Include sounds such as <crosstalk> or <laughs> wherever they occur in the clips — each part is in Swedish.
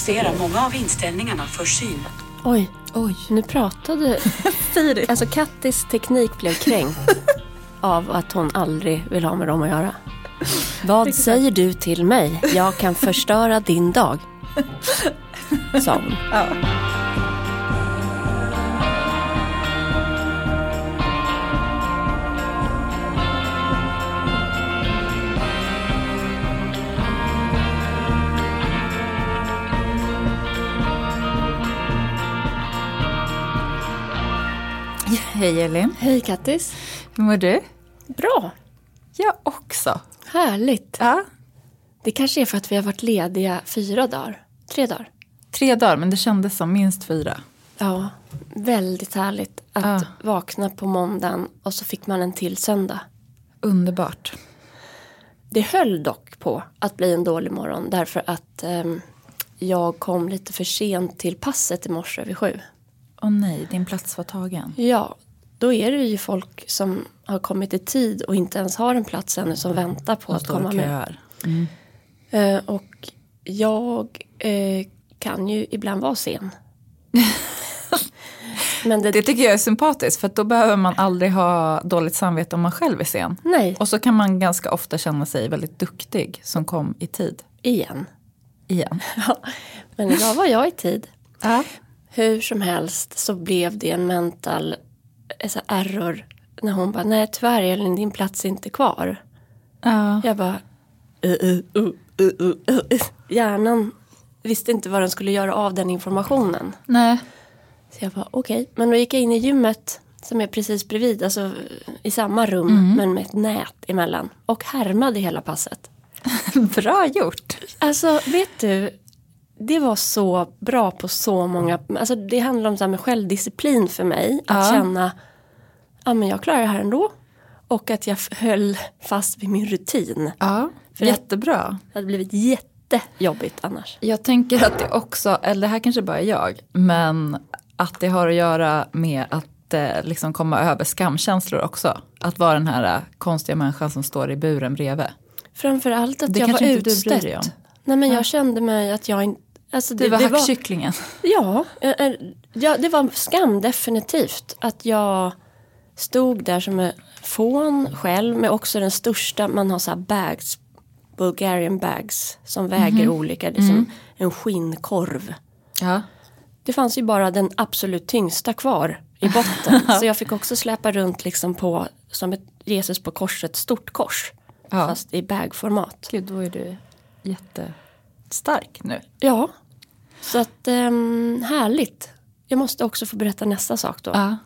justerar många av inställningarna för syn. Oj, Oj. nu pratade... <laughs> Siri. Alltså Kattis teknik blev kränkt <laughs> av att hon aldrig vill ha med dem att göra. Vad säger du till mig? Jag kan förstöra din dag. Sa hon. Ja. Hej Elin, Hej Kattis. hur mår du? Bra. Jag också. Härligt. Ja. Det kanske är för att vi har varit lediga fyra dagar. Tre dagar. Tre dagar, men det kändes som minst fyra. Ja, väldigt härligt att Ja. vakna på måndagen och så fick man en till söndag. Underbart. Det höll dock på att bli en dålig morgon därför att ehm, jag kom lite för sent till passet i morse vid sju. Åh nej, din plats var tagen. Ja, då är det ju folk som har kommit i tid och inte ens har en plats ännu som väntar på att komma med. Mm. Eh, och jag eh, kan ju ibland vara sen. <laughs> Men det, Det tycker jag är sympatiskt för då behöver man aldrig ha dåligt samvete om man själv är sen. nej, Och så kan man ganska ofta känna sig väldigt duktig som kom i tid. igen. Igen. <laughs> Ja, Men idag var jag i tid. Ja. Hur som helst så blev det en mental så error när hon bara, nej tyvärr Elin din plats är inte kvar. Ja. Jag bara, uh, uh, uh, uh, uh, hjärnan visste inte vad den skulle göra av den informationen. Nej. Så jag bara, okej. Men då gick jag in i gymmet som är precis bredvid, alltså i samma rum men med ett nät emellan. Och härmade hela passet. <laughs> Bra gjort. Alltså vet du, det var så bra på så många, alltså det handlar om så här med självdisciplin för mig. Att Ja. känna, ja men jag klarar det här ändå. Och att jag höll fast vid min rutin. Ja, För jättebra. Det hade blivit jättejobbigt annars. Jag tänker att det också, eller det här kanske bara är jag, men att det har att göra med att eh, liksom komma över skamkänslor också. Att vara den här eh, konstiga människan som står i buren bredvid. Framförallt att Det jag var kanske du utstött. dig om. Nej men jag kände mig att jag inte, alltså Du det, var det var, hackkycklingen. Ja, eh, eh, ja, det var skam definitivt. Att jag stod där som en fån själv med också den största, man har så här bags, Bulgarian bags som väger olika, liksom en skinnkorv. Ja. Det fanns ju bara den absolut tyngsta kvar i botten. <laughs> så jag fick också släpa runt liksom på, som ett Jesus på korset, stort kors. Ja. Fast i bagformat. Gud, då är du jättestark nu. Ja, så att um, härligt. Jag måste också få berätta nästa sak då. Ja.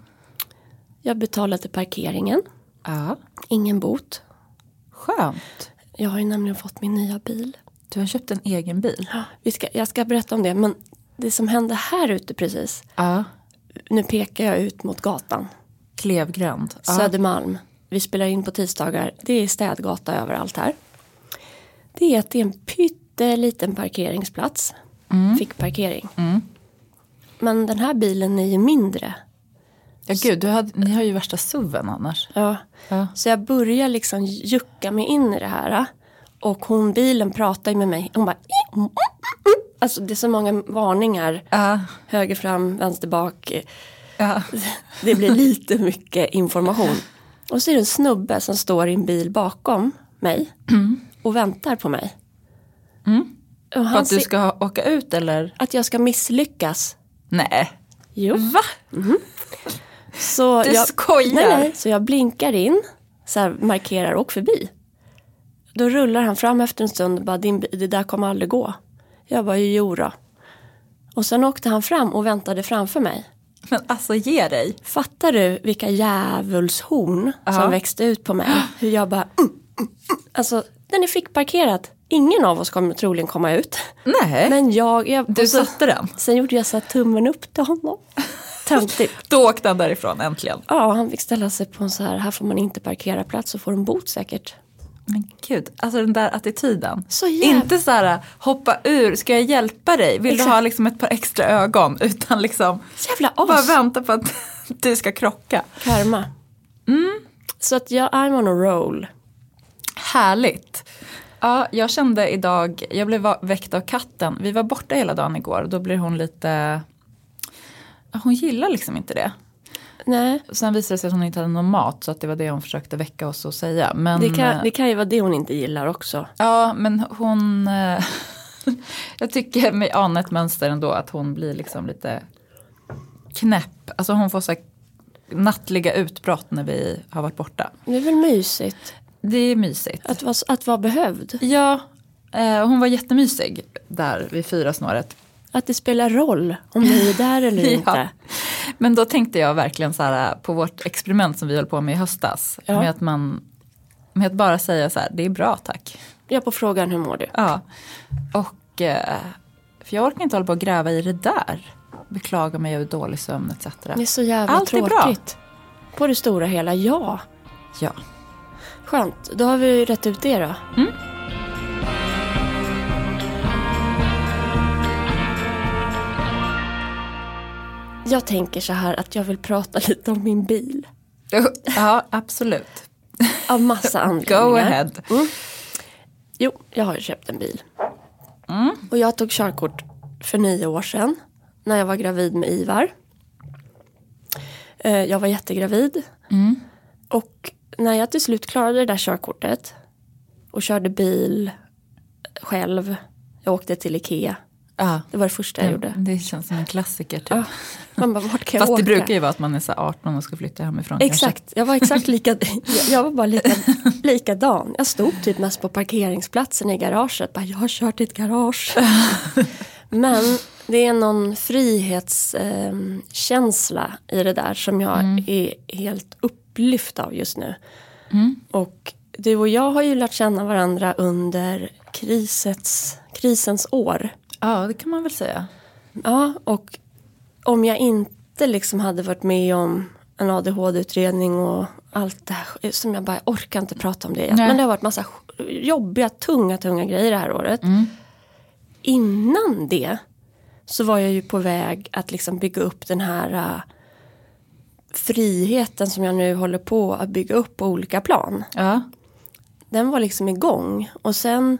Jag betalade parkeringen, ja. ingen bot. Skönt. Jag har ju nämligen fått min nya bil. Du har köpt en egen bil. Vi ska, jag ska berätta om det, men det som hände här ute precis. Ja. Nu pekar jag ut mot gatan. Klevgränd. Ja. Södermalm. Vi spelar in på tisdagar. Det är städgata överallt här. Det är att det är en pytteliten parkeringsplats. Fick parkering. Men den här bilen är ju mindre. Ja, gud, du hade, ni har ju värsta suven annars. Ja. Ja. Så jag börjar liksom jucka mig in i det här. Och hon, bilen pratar ju med mig. Hon bara... Alltså det är så många varningar. Ja. Höger fram, vänster bak. Ja. Det blir lite mycket information. Och så är det en snubbe som står i en bil bakom mig. Och väntar på mig. Och För han att du ska åka ut eller? att jag ska misslyckas. Nej. Jo. Va? Så Du jag, skojar. Nej, nej, så jag blinkar in, så här, markerar och förbi. Då rullar han fram efter en stund och bara, Din, det där kommer aldrig gå. Jag bara, jo då. Och sen åkte han fram och väntade framför mig. Men alltså ge dig. Fattar du vilka djävulshorn Ja. som växte ut på mig? Hur jag bara, mm, mm, mm. alltså den är fick parkerat. Ingen av oss kommer troligen komma ut. Nej. Men jag, jag du så, satte den. sen gjorde jag så tummen upp till honom. Töntigt. <laughs> Då åkte han därifrån äntligen. Ja, han fick ställa sig på en så här, här får man inte parkera plats och får en bot säkert. Men gud, alltså den där attityden. Så Inte så här, hoppa ur, ska jag hjälpa dig? Vill Exakt. du ha liksom ett par extra ögon? <laughs> Utan liksom, jävla bara as. vänta på att <laughs> du ska krocka. Karma. Mm. Så att jag, I'm on a roll. Härligt. Ja, jag kände idag, jag blev väckt av katten. Vi var borta hela dagen igår och då blir hon lite, hon gillar liksom inte det. Nej, Sen visade det sig att hon inte hade någon mat så att det var det hon försökte väcka oss och säga. Men, det kan, eh, det kan ju vara det hon inte gillar också. Ja, men hon, eh, <laughs> jag tycker mig ana ett mönster ändå att hon blir liksom lite knäpp. Alltså hon får så här nattliga utbrott när vi har varit borta. Det är väl mysigt Det är mysigt. att vara, att vara behövd. Ja, eh, hon var jättemysig där vid fyra snåret. Att det spelar roll om ni är där eller <laughs> Ja. inte. Men då tänkte jag verkligen så här på vårt experiment som vi höll på med i höstas. Ja. Med, att man, med att bara säga så här, det är bra tack. Jag på frågan hur mår du? Ja. Och, eh, för jag orkar inte hålla på och gräva i det där. Beklaga mig över dålig sömn etc. Det är så jävla Allt är bra. tråkigt. På det stora hela, ja. Ja. Skönt, då har vi rätt ut det då. Mm. Jag tänker så här att jag vill prata <laughs> lite om min bil. ja, absolut. Av massa <laughs> anledningar. Go ahead. Jo, jag har ju köpt en bil. Mm. Och jag tog körkort för nio år sedan. När jag var gravid med Ivar. Eh, Jag var jättegravid. Mm. Och när jag till slut klarade det där körkortet. Och körde bil själv. Jag åkte till Ikea. Ja. Det var det första jag gjorde. Det känns som en klassiker typ. Ja. Man bara, vart kan jag Fast åka? det brukar ju vara att man är så här 18 och ska flytta hemifrån. kanske. Exakt, jag var exakt lika, jag- var bara lika, <laughs> likadan. Jag stod typ mest på parkeringsplatsen i garaget. Bara, jag har kört i ett garage. <laughs> Men det är någon frihetskänsla i det där som jag är helt upplyft av just nu. Och du och jag har ju lärt känna varandra under krisets, krisens år. Ja, det kan man väl säga. Ja, och om jag inte liksom hade varit med om en ADHD-utredning och allt det här som jag bara orkar inte prata om det. Nej. Men det har varit massa jobbiga, tunga, tunga grejer det här året. Innan det så var jag ju på väg att liksom bygga upp den här äh, friheten som jag nu håller på att bygga upp på olika plan Ja. den var liksom igång. Och sen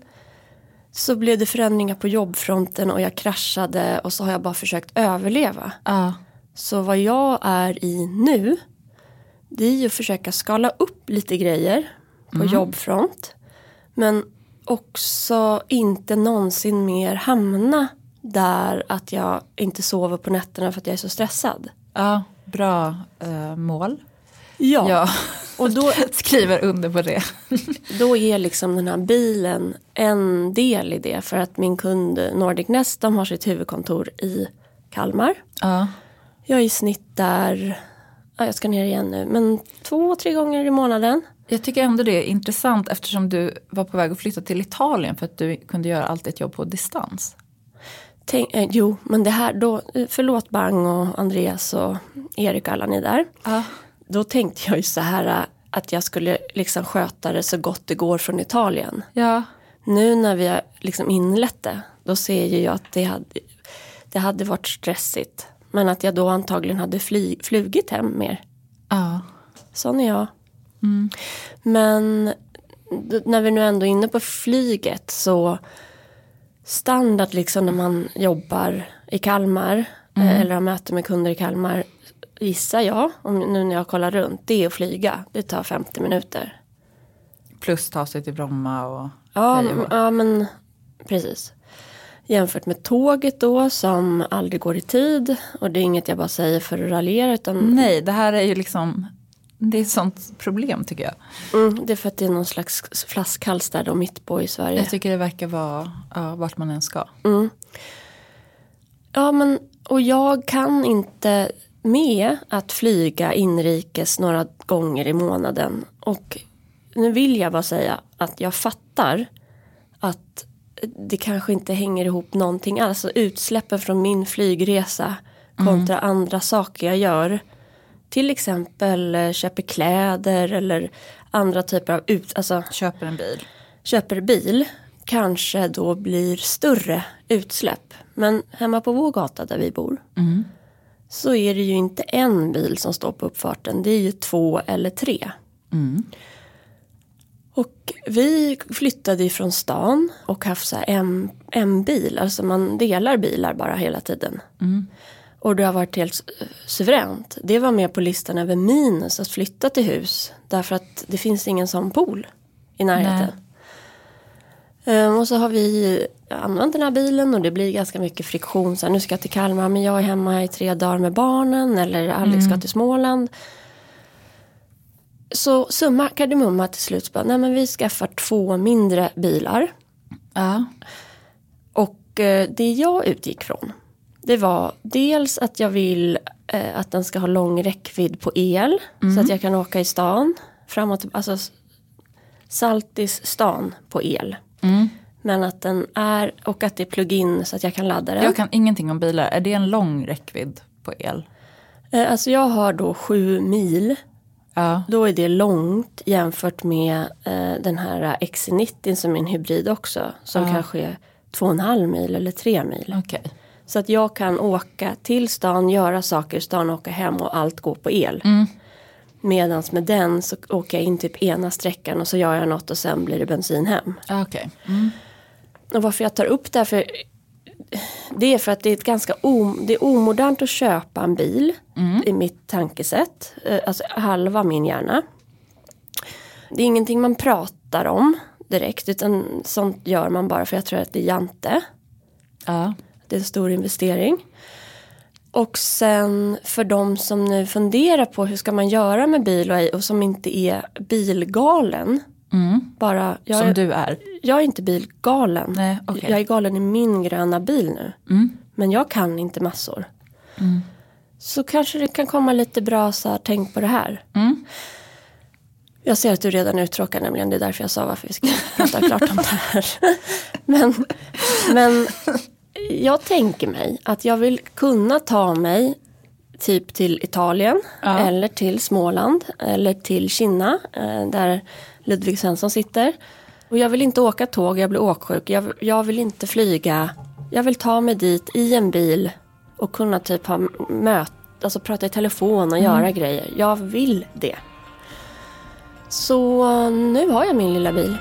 så blev det förändringar på jobbfronten och jag kraschade och så har jag bara försökt överleva. Ja. Så vad jag är i nu det är ju att försöka skala upp lite grejer på jobbfront. Men också inte någonsin mer hamna där att jag inte sover på nätterna för att jag är så stressad. ja. Bra eh, mål. Ja, Ja. och då, <laughs> Skriver under på det. <laughs> då är liksom den här bilen en del i det. För att min kund Nordic Nest de har sitt huvudkontor i Kalmar. Ja. Jag är i snitt där, ja, jag ska ner igen nu, men två, tre gånger i månaden. Jag tycker ändå det är intressant eftersom du var på väg att flytta till Italien för att du kunde göra allt ditt jobb på distans. Tänk, eh, jo, men det här då, eh, förlåt Bang och Andreas och Erik och alla ni där. Ja. Då tänkte jag ju så här eh, att jag skulle liksom sköta det så gott det går från Italien. Ja. Nu när vi har liksom inlett det, då ser ju jag att det hade, det hade varit stressigt. Men att jag då antagligen hade fly, flugit hem mer. Ja. Sån är jag. Men d- när vi nu ändå är inne på flyget så standard liksom när man jobbar i Kalmar eh, eller har möte med kunder i Kalmar gissar jag, om, nu när jag kollar runt, det är att flyga. Det tar 50 minuter. Plus ta sig till Bromma och Ja, hå. ja men precis. Jämfört med tåget då som aldrig går i tid. Och det är inget jag bara säger för att raljera utan Nej, det här är ju liksom det är ett sånt problem tycker jag. mm, det är för att det är någon slags flaskhals där då mitt på i Sverige. Jag tycker det verkar vara ja, vart man än ska. Ja, men och jag kan inte med att flyga inrikes några gånger i månaden. Och nu vill jag bara säga att jag fattar att det kanske inte hänger ihop någonting alls. Alltså utsläppen från min flygresa kontra andra saker jag gör. Till exempel eh, köper kläder eller andra typer av ut, alltså Köper en bil. köper bil kanske då blir större utsläpp. Men hemma på vår gata där vi bor så är det ju inte en bil som står på uppfarten. Det är ju två eller tre. Och vi flyttade ifrån stan och haft så en, en bil, alltså man delar bilar bara hela tiden. Och det har varit helt suveränt. Det var med på listan över minus att flytta till hus. Därför att det finns ingen sån pool i närheten. Ehm, och så har vi använt den här bilen och det blir ganska mycket friktion. Så här, nu ska jag till Kalmar men jag är hemma i tre dagar med barnen. Eller Alex ska till Småland. Så summa kardemumma till slut. Bara, nej men vi skaffar två mindre bilar. Ja. Och eh, det jag utgick från. Det var dels att jag vill eh, att den ska ha lång räckvidd på el. Så att jag kan åka i stan. Framåt, alltså Saltis stan på el. Men att den är, och att det är plug-in så att jag kan ladda den. Jag kan ingenting om bilar. Är det en lång räckvidd på el? Eh, Alltså jag har då sju mil. Ja. Då är det långt jämfört med eh, den här XC90 som är en hybrid också. Som kanske är två och en halv mil eller tre mil. Okej. Så att jag kan åka till stan, göra saker i stan, åka hem och allt går på el. Medans med den så åker jag in typ ena sträckan och så gör jag något och sen blir det bensin hem. Ja, Okej. Mm. Och varför jag tar upp det här för det är för att det är ett ganska om, det är omodernt att köpa en bil i mitt tankesätt. Eh, Alltså halva min hjärna. Det är ingenting man pratar om direkt utan sånt gör man bara för jag tror att det är jante. Ja. Det är en stor investering. Och sen för de som nu funderar på hur ska man göra med bil och, ej och som inte är bilgalen. Bara, jag, Som du är. jag är inte bilgalen. Nej, okej. Jag är galen i min gröna bil nu. Men jag kan inte massor. Så kanske det kan komma lite bra så här, tänk på det här. Jag ser att du redan är uttråkad nämligen. Det är därför jag sa varför vi ska <laughs> prata klart om det här. <laughs> men, men jag tänker mig att jag vill kunna ta mig typ till Italien Ja. eller till Småland eller till Kina eh, där Ludvig Svensson sitter. Och jag vill inte åka tåg, jag blir åksjuk. Jag, jag vill inte flyga. Jag vill ta mig dit i en bil och kunna typ ha möte, alltså prata i telefon och göra grejer. Jag vill det. Så nu har jag min lilla bil.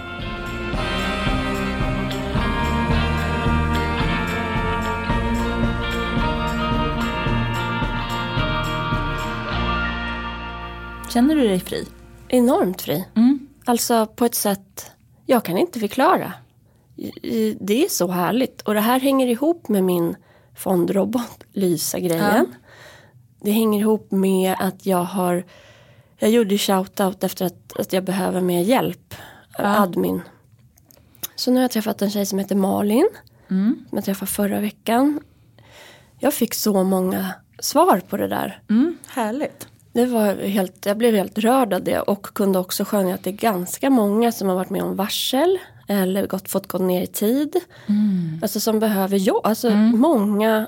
Känner du dig fri? Enormt fri. Alltså på ett sätt jag kan inte förklara. Det är så härligt. Och det här hänger ihop med min fondrobot, Lysa-grejen. Det hänger ihop med att jag har Jag gjorde shoutout efter att, att jag behöver mer hjälp. Admin. Så nu har jag träffat en tjej som heter Malin. Som jag träffade förra veckan. Jag fick så många svar på det där. Mm, härligt. Det var helt, jag blev helt rörd av det och kunde också skönja att det är ganska många som har varit med om varsel eller gått, fått gå ner i tid. Alltså som behöver jobb. Alltså många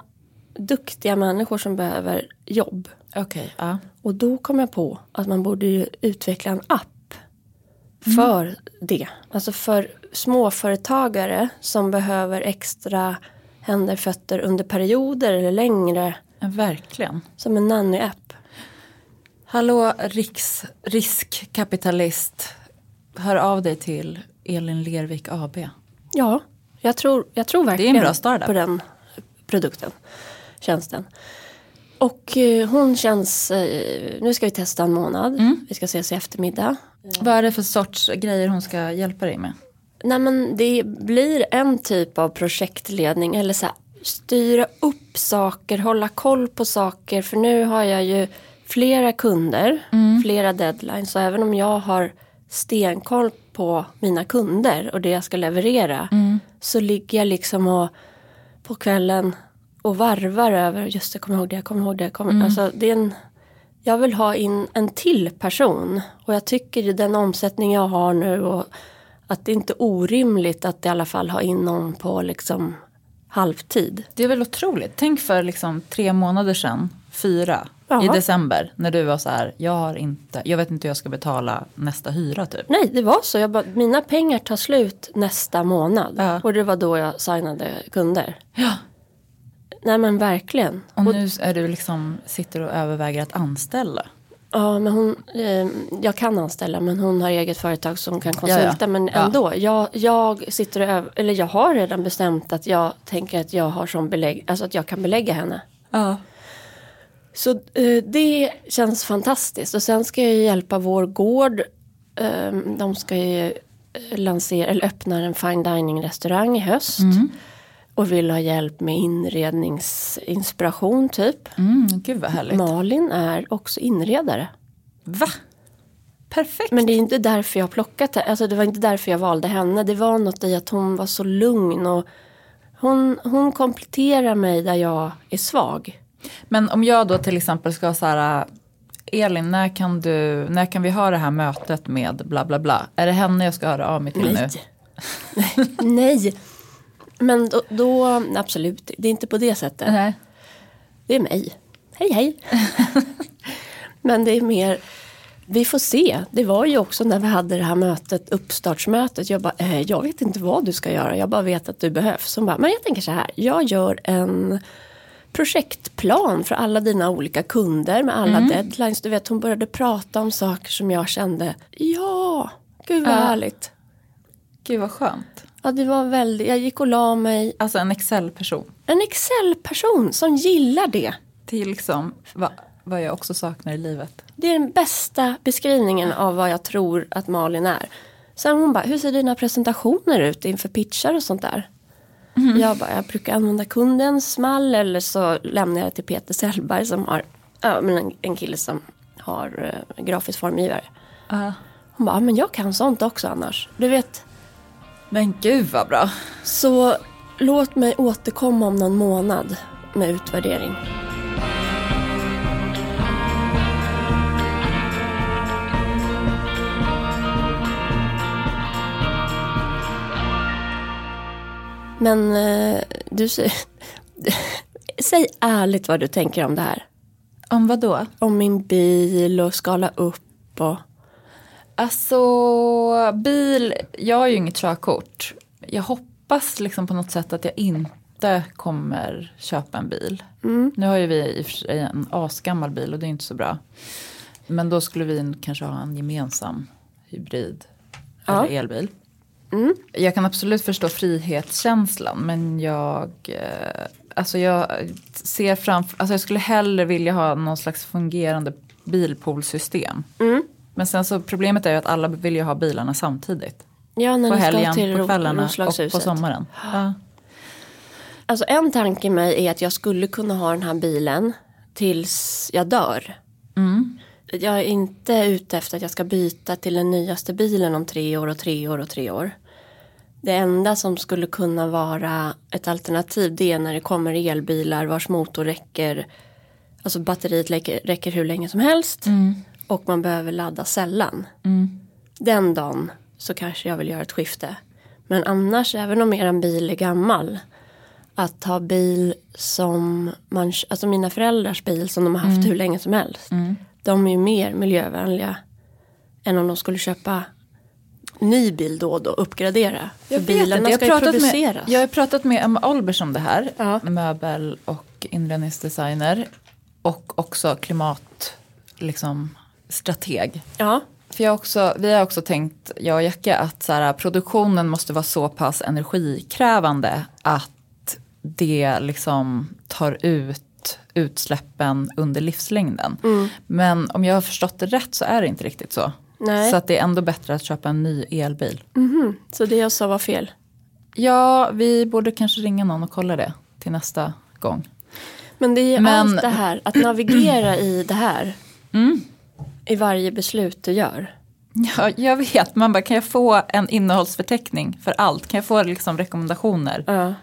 duktiga människor som behöver jobb. Okej, ja. Och då kom jag på att man borde ju utveckla en app för det. Alltså för småföretagare som behöver extra händer, fötter under perioder eller längre. Verkligen. Som en nanny-app. Hallå riks, riskkapitalist. Hör av dig till Elin Lervik AB. Ja, jag tror, jag tror verkligen på den produkten, tjänsten. Och eh, hon känns, eh, nu ska vi testa en månad, Mm. vi ska ses i eftermiddag. Vad är det för sorts grejer hon ska hjälpa dig med? Nej men det blir en typ av projektledning eller så här, styra upp saker, hålla koll på saker. För nu har jag ju flera kunder, flera deadlines. Och även om jag har stenkoll på mina kunder och det jag ska leverera. Så ligger jag liksom och, på kvällen och varvar över, just det, kommer ihåg det, jag kommer ihåg det. jag Kommer, alltså, det är en, jag vill ha in en till person. Och jag tycker i den omsättning jag har nu och att det inte är orimligt att i alla fall ha in någon på liksom halvtid. Det är väl otroligt. Tänk för liksom tre månader sedan, fyra, Ja. i december. När du var så här, jag har inte, jag vet inte hur jag ska betala nästa hyra typ. Nej, det var så. Jag bara, mina pengar tar slut nästa månad. Ja. Och det var då jag signade kunder. Ja. Nej men verkligen. Och nu är du liksom, sitter och överväger att anställa. Ja, men hon, eh, jag kan anställa men hon har eget företag som kan konsulta. Ja, ja. Men Ja. ändå, jag, jag sitter och öv- eller jag har redan bestämt att jag tänker att jag har som belägg, alltså att jag kan belägga henne. Ja. Så eh, det känns fantastiskt. Och sen ska jag hjälpa vår gård. Eh, de ska ju eh, lansera, eller öppna en fine dining restaurang i höst. Och vill ha hjälp med inredningsinspiration typ. Mm, gud vad härligt. Malin är också inredare. Va? Perfekt. Men det är inte därför jag plockat det. Alltså det var inte därför jag valde henne. Det var något i att hon var så lugn. Och hon, hon kompletterar mig där jag är svag. Men om jag då till exempel ska så här, Elin, när kan, du, när kan vi ha det här mötet med bla bla bla? Är det henne jag ska höra av mig till nu? Nej. <laughs> Nej. Men då, då, absolut, det är inte på det sättet. Nej. Det är mig. Hej hej. <laughs> Men det är mer, vi får se. Det var ju också när vi hade det här mötet, uppstartsmötet. Jag bara, eh, jag vet inte vad du ska göra. Jag bara vet att du behövs. Hon bara, men jag tänker så här. Jag gör en projektplan för alla dina olika kunder med alla deadlines. Du vet, hon började prata om saker som jag kände, ja, gud vad Ja. härligt. Gud vad skönt. Ja, det var väldigt, jag gick och la mig. Alltså en Excel-person. En Excel-person som gillar det. Det är liksom vad, vad jag också saknar i livet. Det är den bästa beskrivningen av vad jag tror att Malin är. Sen hon bara, hur ser dina presentationer ut inför pitchar och sånt där? Jag bara, jag brukar använda kundens mall eller så lämnar jag det till Peter Sellberg som har, en, en kille som har eh, grafisk formgivare. Hon bara, "Ja, men jag kan sånt också annars. Du vet, Men gud vad bra. så låt mig återkomma om någon månad med utvärdering. Men eh, du. <laughs> Säg ärligt vad du tänker om det här. Om vad då? Om min bil och skala upp och... Alltså bil, jag har ju inget körkort. Jag hoppas liksom på något sätt att jag inte kommer köpa en bil. Nu har ju vi i och för sig en asgammal bil och det är inte så bra. Men då skulle vi kanske ha en gemensam hybrid Ja. eller elbil. Jag kan absolut förstå frihetskänslan men jag, eh, alltså jag ser framför, alltså jag skulle hellre vilja ha någon slags fungerande bilpoolsystem. Men sen så problemet är ju att alla vill ju ha bilarna samtidigt. Ja, när På helgen, till på kvällarna och på sommaren. Ja. Alltså en tanke i mig är att jag skulle kunna ha den här bilen tills jag dör. Jag är inte ute efter att jag ska byta till den nyaste bilen om tre år och tre år och tre år. Det enda som skulle kunna vara ett alternativ det är när det kommer elbilar vars motor räcker, alltså batteriet räcker, räcker hur länge som helst och man behöver ladda sällan. Den dagen så kanske jag vill göra ett skifte. Men annars, även om er bil är gammal, att ha bil som man, alltså mina föräldrars bil som de har haft hur länge som helst. De är ju mer miljövänliga än om de skulle köpa ny bil då och då, uppgradera. För bilarna Jag ska ju produceras. Med, jag har pratat med Emma Olbers om det här. Ja. Möbel och inredningsdesigner. Och också klimat, liksom, strateg. Ja, För jag också, vi har också tänkt, jag och Jacke, att så här, produktionen måste vara så pass energikrävande att det liksom tar ut utsläppen under livslängden. Men om jag har förstått det rätt så är det inte riktigt så. Nej. Så att det är ändå bättre att köpa en ny elbil. så det jag sa var fel. Ja, vi borde kanske ringa någon och kolla det till nästa gång. Men det är ju Men- allt det här, att navigera i det här. Mm. I varje beslut du gör. Ja, jag vet, man bara, kan jag få en innehållsförteckning för allt? Kan jag få liksom rekommendationer? Ja.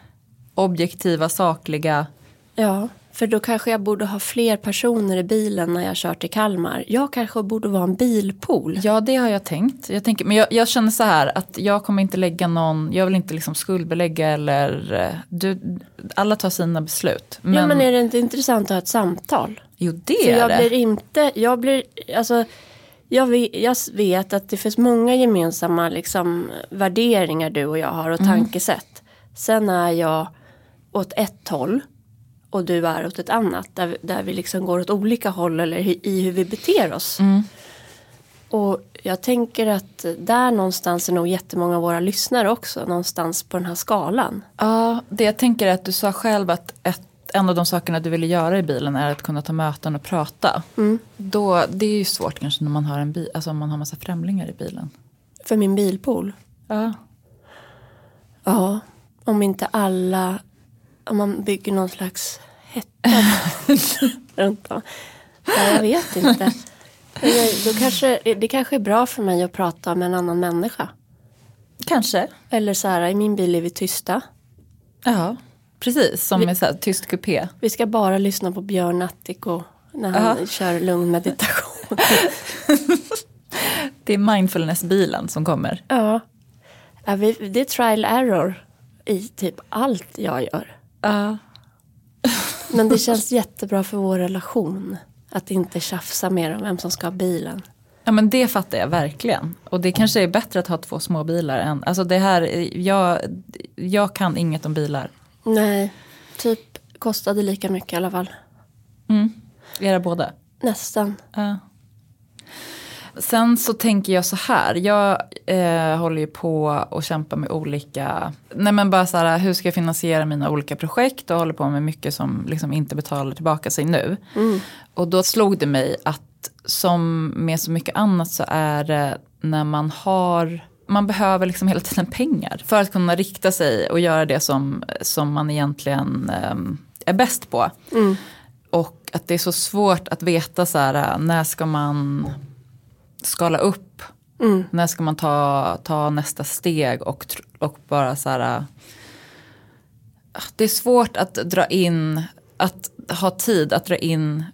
Objektiva, sakliga. Ja, för då kanske jag borde ha fler personer i bilen när jag kör till Kalmar. Jag kanske borde vara en bilpool. Ja, det har jag tänkt. Jag tänker, men jag, jag känner så här att jag kommer inte lägga någon, jag vill inte liksom skuldbelägga eller, eh, du, alla tar sina beslut. Men, Ja, men är det inte intressant att ha ett samtal? jo, det För är jag det. blir inte, jag blir, alltså jag vet, jag vet att det finns många gemensamma liksom, värderingar du och jag har och Mm. tankesätt. Sen är jag åt ett håll och du är åt ett annat. Där, där vi liksom går åt olika håll eller i, hur vi beter oss. Och jag tänker att där någonstans är nog jättemånga av våra lyssnare också. Någonstans på den här skalan. Ja, det jag tänker är att du sa själv att ett, en av de sakerna du ville göra i bilen är att kunna ta möten och prata. Då, det är ju svårt kanske när man har en bil, alltså om man har massa främlingar i bilen. För min bilpool. Ja. Ja, om inte alla, om man bygger någon slags hetta <laughs> runt om. Ja, jag vet inte. Då kanske, det kanske är bra för mig att prata med en annan människa. Kanske. Eller så här, i min bil är vi tysta. Ja, precis. Som med så här, tyst kupé. Vi ska bara lyssna på Björn Attiko när han Ja. kör lugn meditation. <laughs> Det är mindfulness-bilen som kommer. ja. ja vi, det är trial error i typ allt jag gör. Ja. Men det känns jättebra för vår relation. Att inte tjafsa mer om vem som ska ha bilen. Ja men det fattar jag verkligen. Och det kanske är bättre att ha två små bilar än, alltså det här, jag, jag kan inget om bilar. Nej, typ kostade lika mycket i alla fall. Mm. Era båda? Nästan. Ja. Sen så tänker jag så här, jag eh, håller ju på och kämpar med olika, nej men bara så här, hur ska jag finansiera mina olika projekt och håller på med mycket som liksom inte betalar tillbaka sig nu. Och då slog det mig att som med så mycket annat så är det när man har man behöver liksom hela tiden pengar för att kunna rikta sig och göra det som, som man egentligen eh, är bäst på. Och att det är så svårt att veta så här, när ska man skala upp? När ska man ta, ta nästa steg och, och bara så här. Det är svårt att dra in, att ha tid att dra in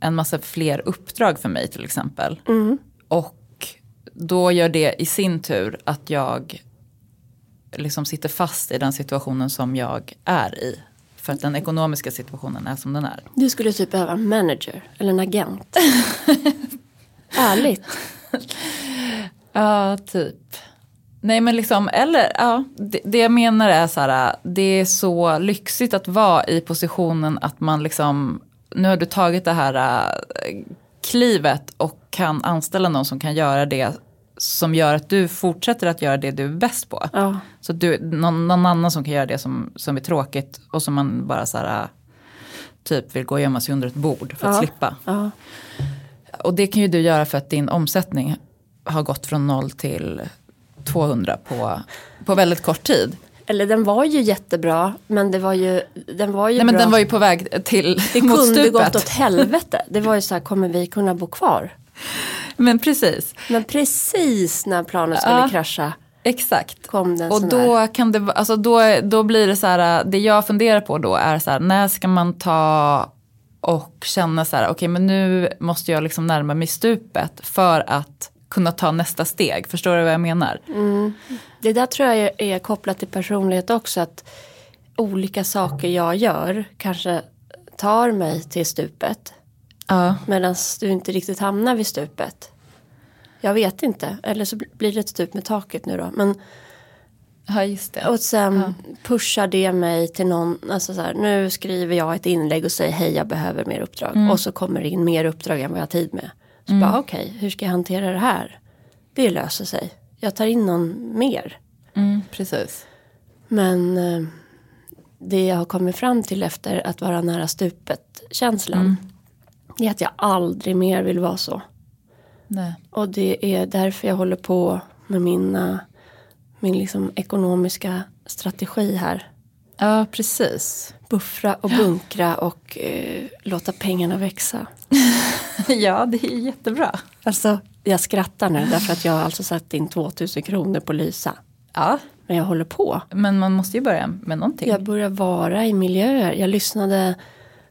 en massa fler uppdrag för mig till exempel. Och då gör det i sin tur att jag liksom sitter fast i den situationen som jag är i. För att den ekonomiska situationen är som den är. Du skulle typ behöva en manager eller en agent. <laughs> Ärligt. <laughs> Ja, typ. Nej men liksom, eller ja, det, det jag menar är så här, det är så lyxigt att vara i positionen att man liksom, nu har du tagit det här äh, klivet och kan anställa någon som kan göra det som gör att du fortsätter att göra det du är bäst på. Ja. Så du, någon, någon annan som kan göra det som, som är tråkigt och som man bara så här, typ vill gå och gömma sig under ett bord för att Ja. slippa. Ja. Och det kan ju du göra för att din omsättning har gått från 0 till 200 på, på väldigt kort tid. Eller den var ju jättebra. Men det var ju, den var ju Nej men bra. den var ju på väg till det mot kunde stupet. gått åt helvete. Det var ju så här, kommer vi kunna bo kvar? Men precis, Men precis när planet skulle Ja. krascha exakt. kom den Och sån här. då kan det alltså då, då blir det så här, det jag funderar på då är så här, när ska man ta och känna så här, okej men nu måste jag liksom närma mig stupet för att kunna ta nästa steg. Förstår du vad jag menar? Det där tror jag är, är kopplat till personlighet också. Att olika saker jag gör kanske tar mig till stupet. Ja. Medan du inte riktigt hamnar vid stupet. Jag vet inte. Eller så blir det ett stup med taket nu då. Men, Ja, just det. och sen pushar det mig till någon. Alltså så här, nu skriver jag ett inlägg och säger hej jag behöver mer uppdrag. Och så kommer det in mer uppdrag än vad jag har tid med. Så bara okej, hur ska jag hantera det här? Det löser sig. Jag tar in någon mer. Mm, precis. Men eh, det jag har kommit fram till efter att vara nära stupet känslan. Det är att jag aldrig mer vill vara så. Nej. Och det är därför jag håller på med mina, min liksom ekonomiska strategi här. Ja, precis. Buffra och bunkra och eh, låta pengarna växa. <laughs> Ja, det är jättebra. Alltså, jag skrattar nu därför att jag har alltså satt in 2000 kronor på Lysa. Ja, Men jag håller på. men man måste ju börja med någonting. Jag börjar vara i miljöer. Jag lyssnade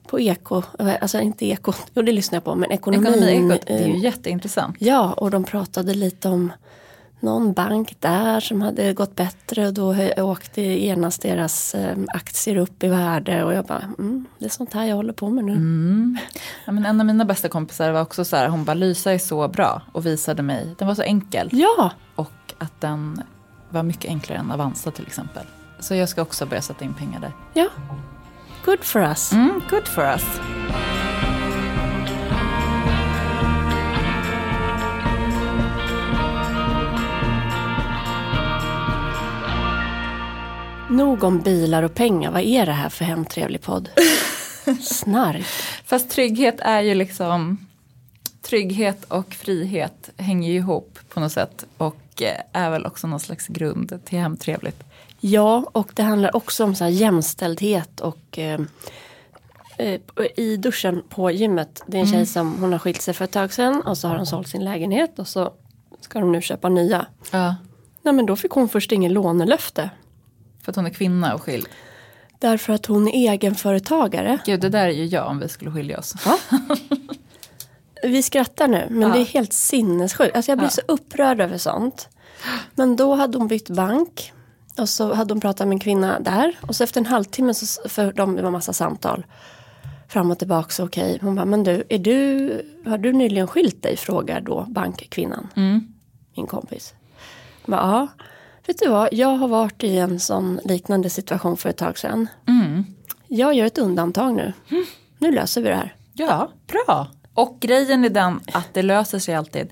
på Eko, alltså inte Eko, jo det lyssnade jag på, men ekonomin. Ekonomiekot, det är ju eh, jätteintressant. Ja, och de pratade lite om någon bank där som hade gått bättre och då åkte genast deras eh, aktier upp i värde och jag bara, mm, det är sånt här jag håller på med nu. Ja, men en av mina bästa kompisar var också så här, hon bara Lysa är så bra och visade mig, den var så enkel. Ja, Och att den var mycket enklare än Avanza till exempel. Så jag ska också börja sätta in pengar där. ja. Good for us. Mm, good for us. Nog om bilar och pengar. Vad är det här för hemtrevlig podd? <laughs> Snark. Fast trygghet är ju liksom Trygghet och frihet hänger ju ihop på något sätt och eh, är väl också någon slags grund till hemtrevligt. Ja, och det handlar också om så här jämställdhet och eh, eh, i duschen på gymmet. Det är en tjej som hon har skilt sig för ett tag sedan och så har hon sålt sin lägenhet och så ska de nu köpa nya. Ja. Nej men då fick hon först ingen lånelöfte. För att hon är kvinna och skild. Därför att hon är egenföretagare. Gud, det där är ju jag om vi skulle skilja oss. <laughs> Vi skrattar nu men Ja. det är helt sinnessjukt. Alltså jag blir Ja. så upprörd över sånt. Men då hade hon bytt bank. Och så hade hon pratat med en kvinna där. Och så efter en halvtimme, så, för de, det var massa samtal. Fram och tillbaka, så okej. Hon bara, men du, är du, har du nyligen skilt dig? Frågar då bankkvinnan. Min kompis. Jag bara, ja. Vet du vad, jag har varit i en sån liknande situation för ett tag sedan. Jag gör ett undantag nu. Nu löser vi det här. Ja, bra. Och grejen är den att det löser sig alltid.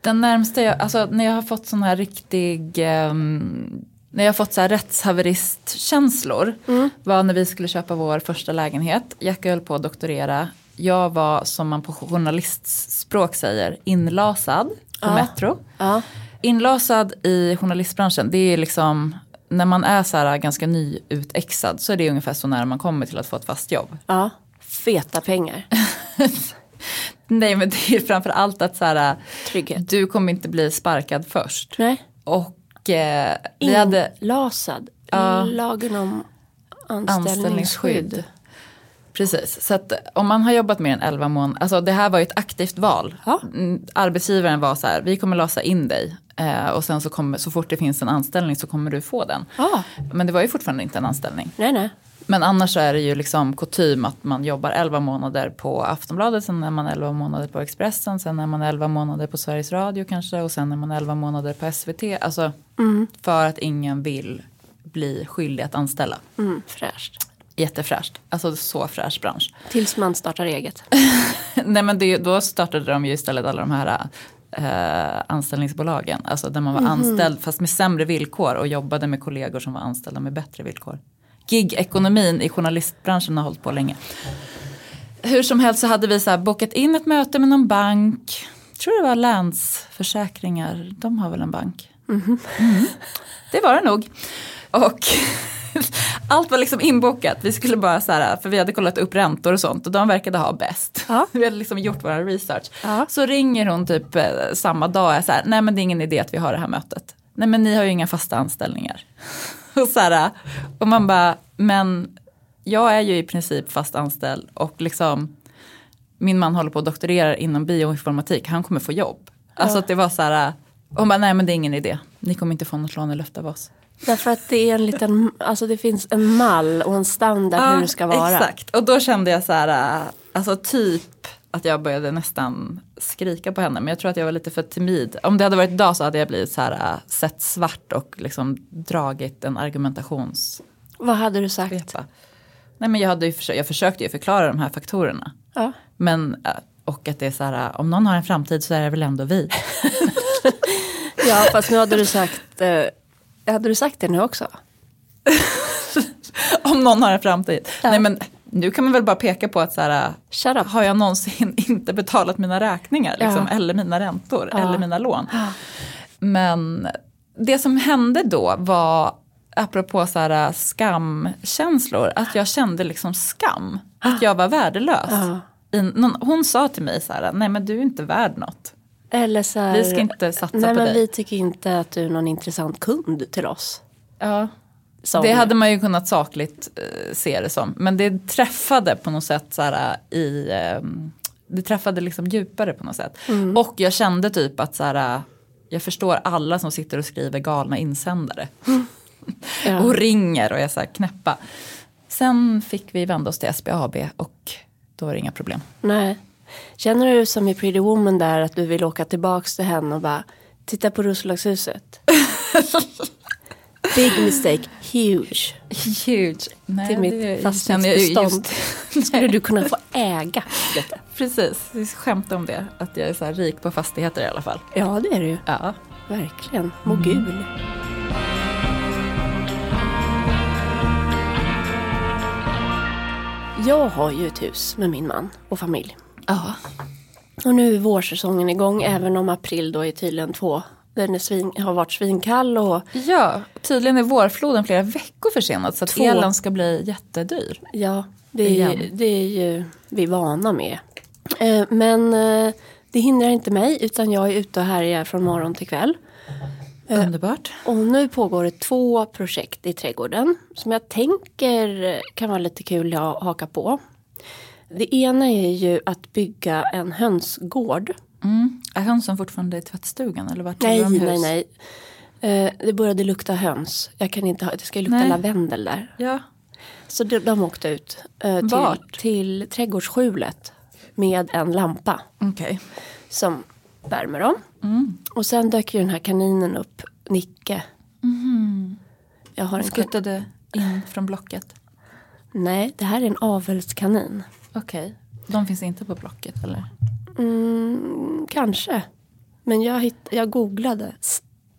Den närmsta jag, alltså när jag har fått sån här riktig, ehm, när jag har fått så här rättshaveristkänslor var när vi skulle köpa vår första lägenhet. Jack höll på att doktorera. Jag var, som man på journalistspråk säger, inlasad på Ja. Metro. Ja. Inlasad i journalistbranschen, det är liksom, när man är så här ganska nyutexad så är det ungefär så nära man kommer till att få ett fast jobb. Ja. Feta pengar. <laughs> Nej men det är framför allt att så här, Trygghet. du kommer inte bli sparkad först. Nej. Och eh, vi hade Inlasad. Ja. Lagen om anställningsskydd. anställningsskydd. Precis, så att om man har jobbat mer än 11 månader, alltså det här var ju ett aktivt val. Ja. Mm, Arbetsgivaren var så här, vi kommer låsa in dig och sen så, kommer, så fort det finns en anställning så kommer du få den. Ja. Men det var ju fortfarande inte en anställning. Nej, nej. Men annars är det ju liksom kutym att man jobbar 11 månader på Aftonbladet, sen är man 11 månader på Expressen, sen är man 11 månader på Sveriges Radio kanske och sen är man 11 månader på SVT. Alltså för att ingen vill bli skyldig att anställa. Mm, fräscht. Jättefräscht, alltså så fräsch bransch. Tills man startar eget. <laughs> Nej men det, då startade de ju istället alla de här eh, anställningsbolagen. Alltså där man var anställd fast med sämre villkor och jobbade med kollegor som var anställda med bättre villkor. Gig-ekonomin i journalistbranschen har hållit på länge. Hur som helst så hade vi så bokat in ett möte med någon bank. Jag tror det var Länsförsäkringar, de har väl en bank. Mm. Det var det nog. Och <laughs> allt var liksom inbokat. Vi skulle bara så här, för vi hade kollat upp räntor och sånt och de verkade ha bäst. Ja. <laughs> Vi hade liksom gjort vår research. Ja. Så ringer hon typ eh, samma dag och är så här, nej men det är ingen idé att vi har det här mötet. Nej men ni har ju inga fasta anställningar. <laughs> Och, så här, och man bara, men jag är ju i princip fast anställd och liksom min man håller på att doktorera inom bioinformatik, han kommer få jobb. Alltså att det var så här, hon bara, nej men det är ingen idé, ni kommer inte få något lånelöfte av oss. Därför att det är en liten, alltså det finns en mall och en standard hur det ska vara. Exakt, och då kände jag så här, äh, alltså typ att jag började nästan skrika på henne. Men jag tror att jag var lite för timid. Om det hade varit idag så hade jag blivit så här, äh, sett svart och liksom dragit en argumentations Vad hade du sagt? Vepa. Nej men jag, hade ju försökt, jag försökte ju förklara de här faktorerna. Ja. Men, äh, och att det är så här, om någon har en framtid så är det väl ändå vi. <laughs> ja, fast nu hade du sagt, eh, hade du sagt det nu också? <laughs> om någon har en framtid. Ja. Nej men nu kan man väl bara peka på att så här, har jag någonsin <laughs> inte betalat mina räkningar liksom, Ja. eller mina räntor Ja. eller mina lån. Men det som hände då var, apropå så här, skamkänslor, att jag kände liksom skam. Att jag var värdelös. Ja. I, någon, hon sa till mig så här, nej men du är inte värd något. Eller så här, Vi ska inte satsa nej, på men dig. vi tycker inte att du är någon intressant kund till oss. Ja. sa Det hade man ju kunnat sakligt eh, se det som. Men det träffade på något sätt så här, i... Eh, det träffade liksom djupare på något sätt. Och jag kände typ att så här, jag förstår alla som sitter och skriver galna insändare. <laughs> Ja. Och ringer och är så här knäppa. Sen fick vi vända oss till SBAB och då var det inga problem. Nej. Känner du som i Pretty Woman där att du vill åka tillbaks till henne och bara titta på Roslagshuset? <laughs> Big mistake, huge. Huge. Nej, Till mitt fastighetsbestånd. <laughs> Skulle du kunna få äga detta? Precis, vi skämtar om det. Att jag är så här rik på fastigheter i alla fall. Ja, det är det ju. Ja. Verkligen. Mogul. Jag har ju ett hus med min man och familj. Ja. Och nu är vårsäsongen igång även om april då är tydligen två. Den är svin, har varit svinkall och ja, tydligen är vårfloden flera veckor försenad så att Två. elen ska bli jättedyr. ja, det är, Igen. det är ju vi vana med. Eh, Men eh, det hindrar inte mig utan jag är ute och härjar från morgon till kväll. Underbart. Och nu pågår det två projekt i trädgården som jag tänker kan vara lite kul att haka på. Det ena är ju att bygga en hönsgård. Mm. Är hönsen fortfarande i tvättstugan eller vart Nej, de hus? nej, nej. Eh, Det började lukta höns. Jag kan inte ha, det ska lukta Nej. lavendel där. Ja. Så de, de åkte ut eh, till, Vart? till trädgårdsskjulet med en lampa Okej. som värmer dem. Mm. Och sen dök ju den här kaninen upp, Nicke. Jag har en Skuttade in från blocket. Nej, det här är en avelskanin. Okej. De finns inte på blocket eller? Mm, kanske. Men jag, hitt, jag googlade.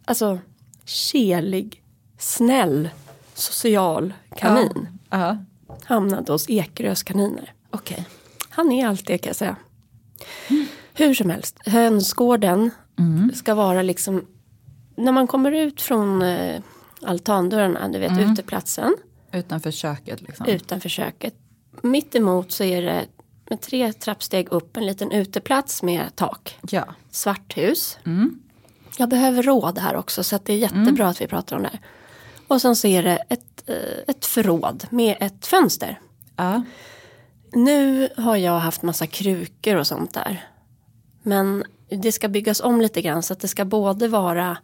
Alltså, kelig, snäll, social kanin. Ja. Hamnade hos Ekerös kaniner. Okej. Han är allt det kan jag säga. Hur som helst, hönsgården ska vara liksom när man kommer ut från eh, altandörrarna, du vet uteplatsen Utanför köket liksom. utanför köket. Mitt emot så är det med tre trappsteg upp en liten uteplats med tak. Ja. Svart hus. Jag behöver råd här också så att det är jättebra att vi pratar om det här. Och sen så är det ett, eh, ett förråd med ett fönster. Ja. Nu har jag haft massa krukor och sånt där. Men det ska byggas om lite grann så att det ska både vara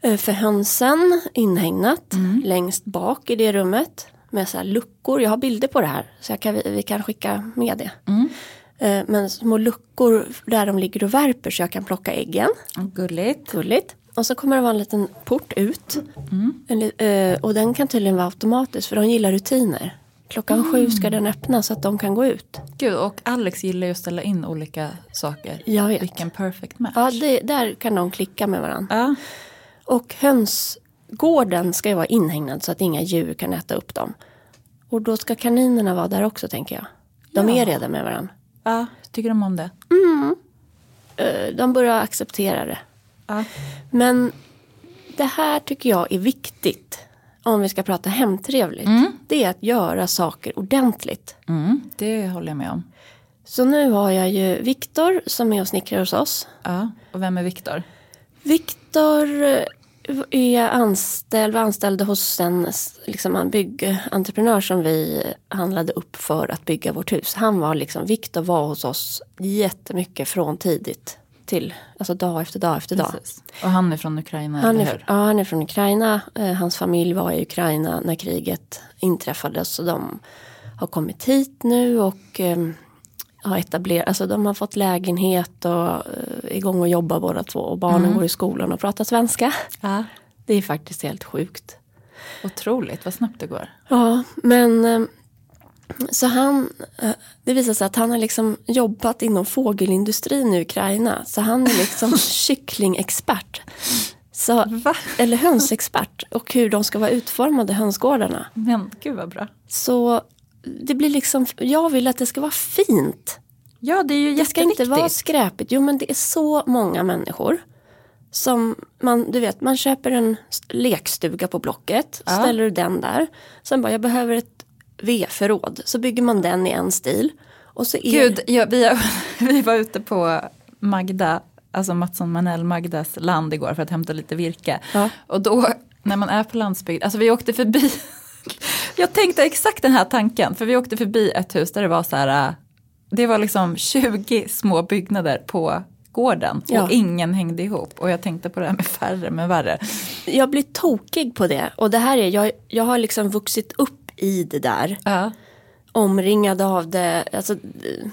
eh, för hönsen inhägnat längst bak i det rummet. Med så luckor, jag har bilder på det här så jag kan, vi kan skicka med det. Eh, Men små luckor där de ligger och värper så jag kan plocka äggen. Gulligt. Gulligt. Och så kommer det vara en liten port ut. En, li- eh, och den kan tydligen vara automatisk för de gillar rutiner. Klockan sju ska den öppna så att de kan gå ut. Gud, och Alex gillar ju att ställa in olika saker. Jag vet. Vilken perfect match. Ja, det, där kan de klicka med varandra. Ja. Och hönsgården ska ju vara inhägnad så att inga djur kan äta upp dem. Och då ska kaninerna vara där också tänker jag. De Ja. är redan med varandra. ja. Tycker de om det? Eh, De börjar acceptera det. Ja. Men det här tycker jag är viktigt. Om vi ska prata hemtrevligt. Det är att göra saker ordentligt. Mm, det håller jag med om. Så nu har jag ju Viktor som är och snickrar hos oss. Ja. Och vem är Viktor? Viktor eh, är anställd, var anställd hos en, liksom, en byggentreprenör som vi handlade upp för att bygga vårt hus. Han var liksom, Viktor var hos oss jättemycket från tidigt till, alltså dag efter dag efter dag. Precis. Och han är från Ukraina, Han eller är, hur? ja, han är från Ukraina. Eh, hans familj var i Ukraina när kriget inträffade. Så de har kommit hit nu och eh, har etablerat, alltså de har fått lägenhet och eh, är igång och jobbar båda två. Och barnen går i skolan och pratar svenska. Ja. Det är faktiskt helt sjukt. Otroligt, vad snabbt det går. Ja, men eh, så han, eh, det visar sig att han har liksom jobbat inom fågelindustrin i Ukraina. Så han är liksom <laughs> kycklingexpert. Så, Va? eller hönsexpert och hur de ska vara utformade, hönsgårdarna. Men gud vad bra. Så det blir liksom, jag vill att det ska vara fint. Ja, det är ju Det ska inte vara skräpigt. Jo men det är så många människor. Som man, du vet, man köper en lekstuga på Blocket. Ja. Ställer du den där. Sen bara, jag behöver ett V-förråd. Så bygger man den i en stil. Och så är Gud, ja, vi, <laughs> vi var ute på Magda, alltså Mattsson Manell Magdas land igår för att hämta lite virke. Ja. Och då när man är på landsbygd, alltså vi åkte förbi, <laughs> jag tänkte exakt den här tanken, för vi åkte förbi ett hus där det var så här, äh, det var liksom 20 små byggnader på gården och Ja. ingen hängde ihop. Och jag tänkte på det här med färre men värre. jag blir tokig på det. Och det här är, jag, jag har liksom vuxit upp i det där. Ja. Omringad av det. Alltså,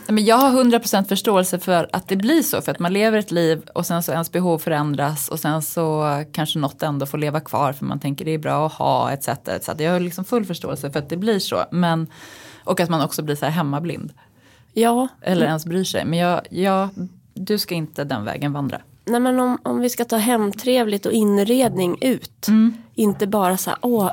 Men jag har 100% förståelse för att det blir så. För att man lever ett liv och sen så ens behov förändras. Och sen så kanske något ändå får leva kvar för man tänker det är bra att ha etc. etc. Jag har liksom full förståelse för att det blir så. Men, och att man också blir så här hemmablind. ja, Eller ens bryr sig. Men jag, jag, du ska inte den vägen vandra. nej men om, om vi ska ta hemtrevligt och inredning ut. Inte bara så här, åh,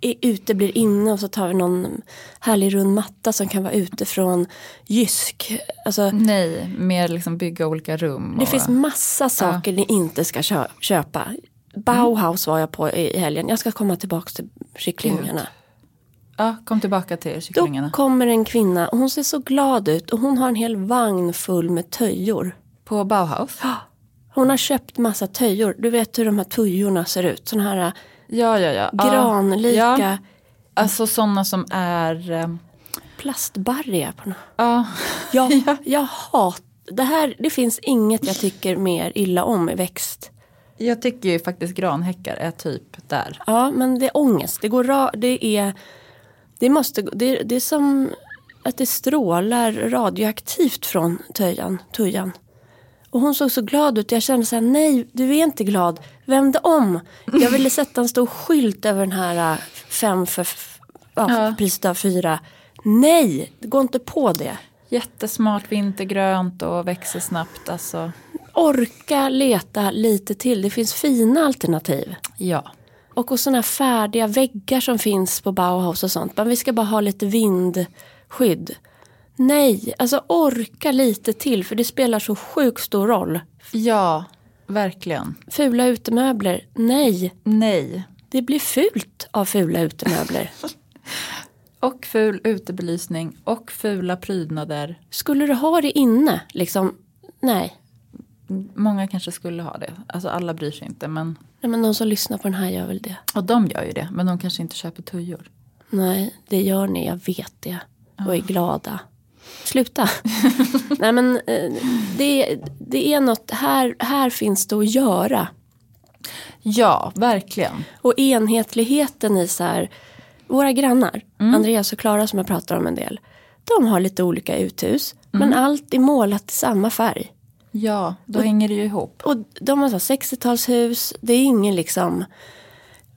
ute blir inne och så tar vi någon härlig rund matta som kan vara ute från Jysk. Alltså, Nej, mer liksom bygga olika rum. Det och, finns massa saker ni inte ska kö- köpa. Bauhaus var jag på i helgen. Jag ska komma tillbaka till kycklingarna. Ja, kom tillbaka till Då kycklingarna. kommer en kvinna och hon ser så glad ut och hon har en hel vagn full med töjor. På Bauhaus? Hon har köpt massa töjor. Du vet hur de här tujorna ser ut. Såna här Ja, ja, ja. Granlika Ja, alltså sådana som är... eh, plastbarriga. På något. Ja, Jag, <laughs> jag hat det här. Det finns inget jag tycker mer illa om i växt. jag tycker ju faktiskt granhäckar är typ där. Ja, men det är ångest. Det går ra- det är det måste det, det är som att det strålar radioaktivt från töjan, tujan. Och hon såg så glad ut. Jag kände så här, nej, du är inte glad. Vänd om. Jag ville sätta en stor skylt över den här äh, fem för, ja, Ja. priset av fyra. Nej, gå inte på det. Jättesmart vintergrönt och växer snabbt. Alltså, Orka leta lite till. Det finns fina alternativ. ja. Och hos sådana här färdiga väggar som finns på Bauhaus och sånt. Men vi ska bara ha lite vindskydd. Nej, alltså orka lite till för det spelar så sjukt stor roll. Ja, verkligen. Fula utemöbler, nej. Nej. Det blir fult av fula utemöbler. <laughs> Och ful utebelysning och fula prydnader. Skulle du ha det inne, liksom, nej. Många kanske skulle ha det. Alltså alla bryr sig inte. Men, nej. Men de som lyssnar på den här gör väl det. och de gör ju det. Men de kanske inte köper tujor. Nej, det gör ni, jag vet det. Och är glada. Sluta. <laughs> Nej men eh, det, det är något, här, här finns det att göra. Ja, verkligen. Och enhetligheten i så här, våra grannar, Andreas och Klara som jag pratar om en del. De har lite olika uthus, men allt är målat i samma färg. Ja, då hänger det ju ihop. Och de har så här 60-talshus, det är ingen liksom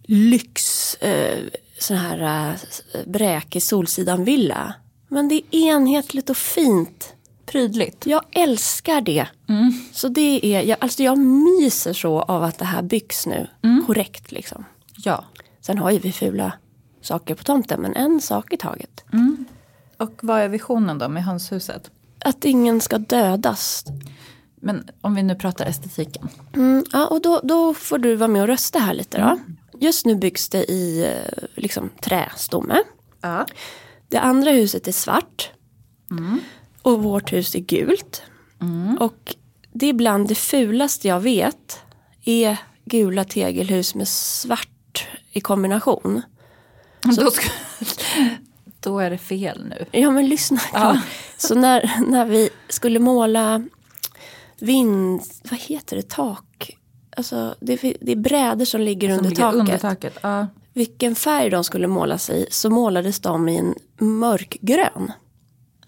lyx, eh, sån här eh, bräkig Solsidan-villa. Men det är enhetligt och fint. Prydligt. Jag älskar det. Så det är, jag, alltså jag myser så av att det här byggs nu korrekt liksom. Ja. Sen har ju vi fula saker på tomten, men en sak i taget. Och vad är visionen då med hönshuset? Att ingen ska dödas. Men om vi nu pratar estetiken. Mm, ja, och då, då får du vara med och rösta här lite då. Just nu byggs det i eh, liksom, trästomme. Ja. Det andra huset är svart. Och vårt hus är gult. Och det är bland det fulaste jag vet. Är gula tegelhus med svart i kombination. <laughs> Då, ska, <laughs> då är det fel nu. Ja men lyssna klart. <laughs> Så när, när vi skulle måla vind... Vad heter det? Tak? Alltså det, är- det är brädor som ligger Som under ligger taket. Under taket. Ja. Vilken färg de skulle målas i så målades de i en mörkgrön.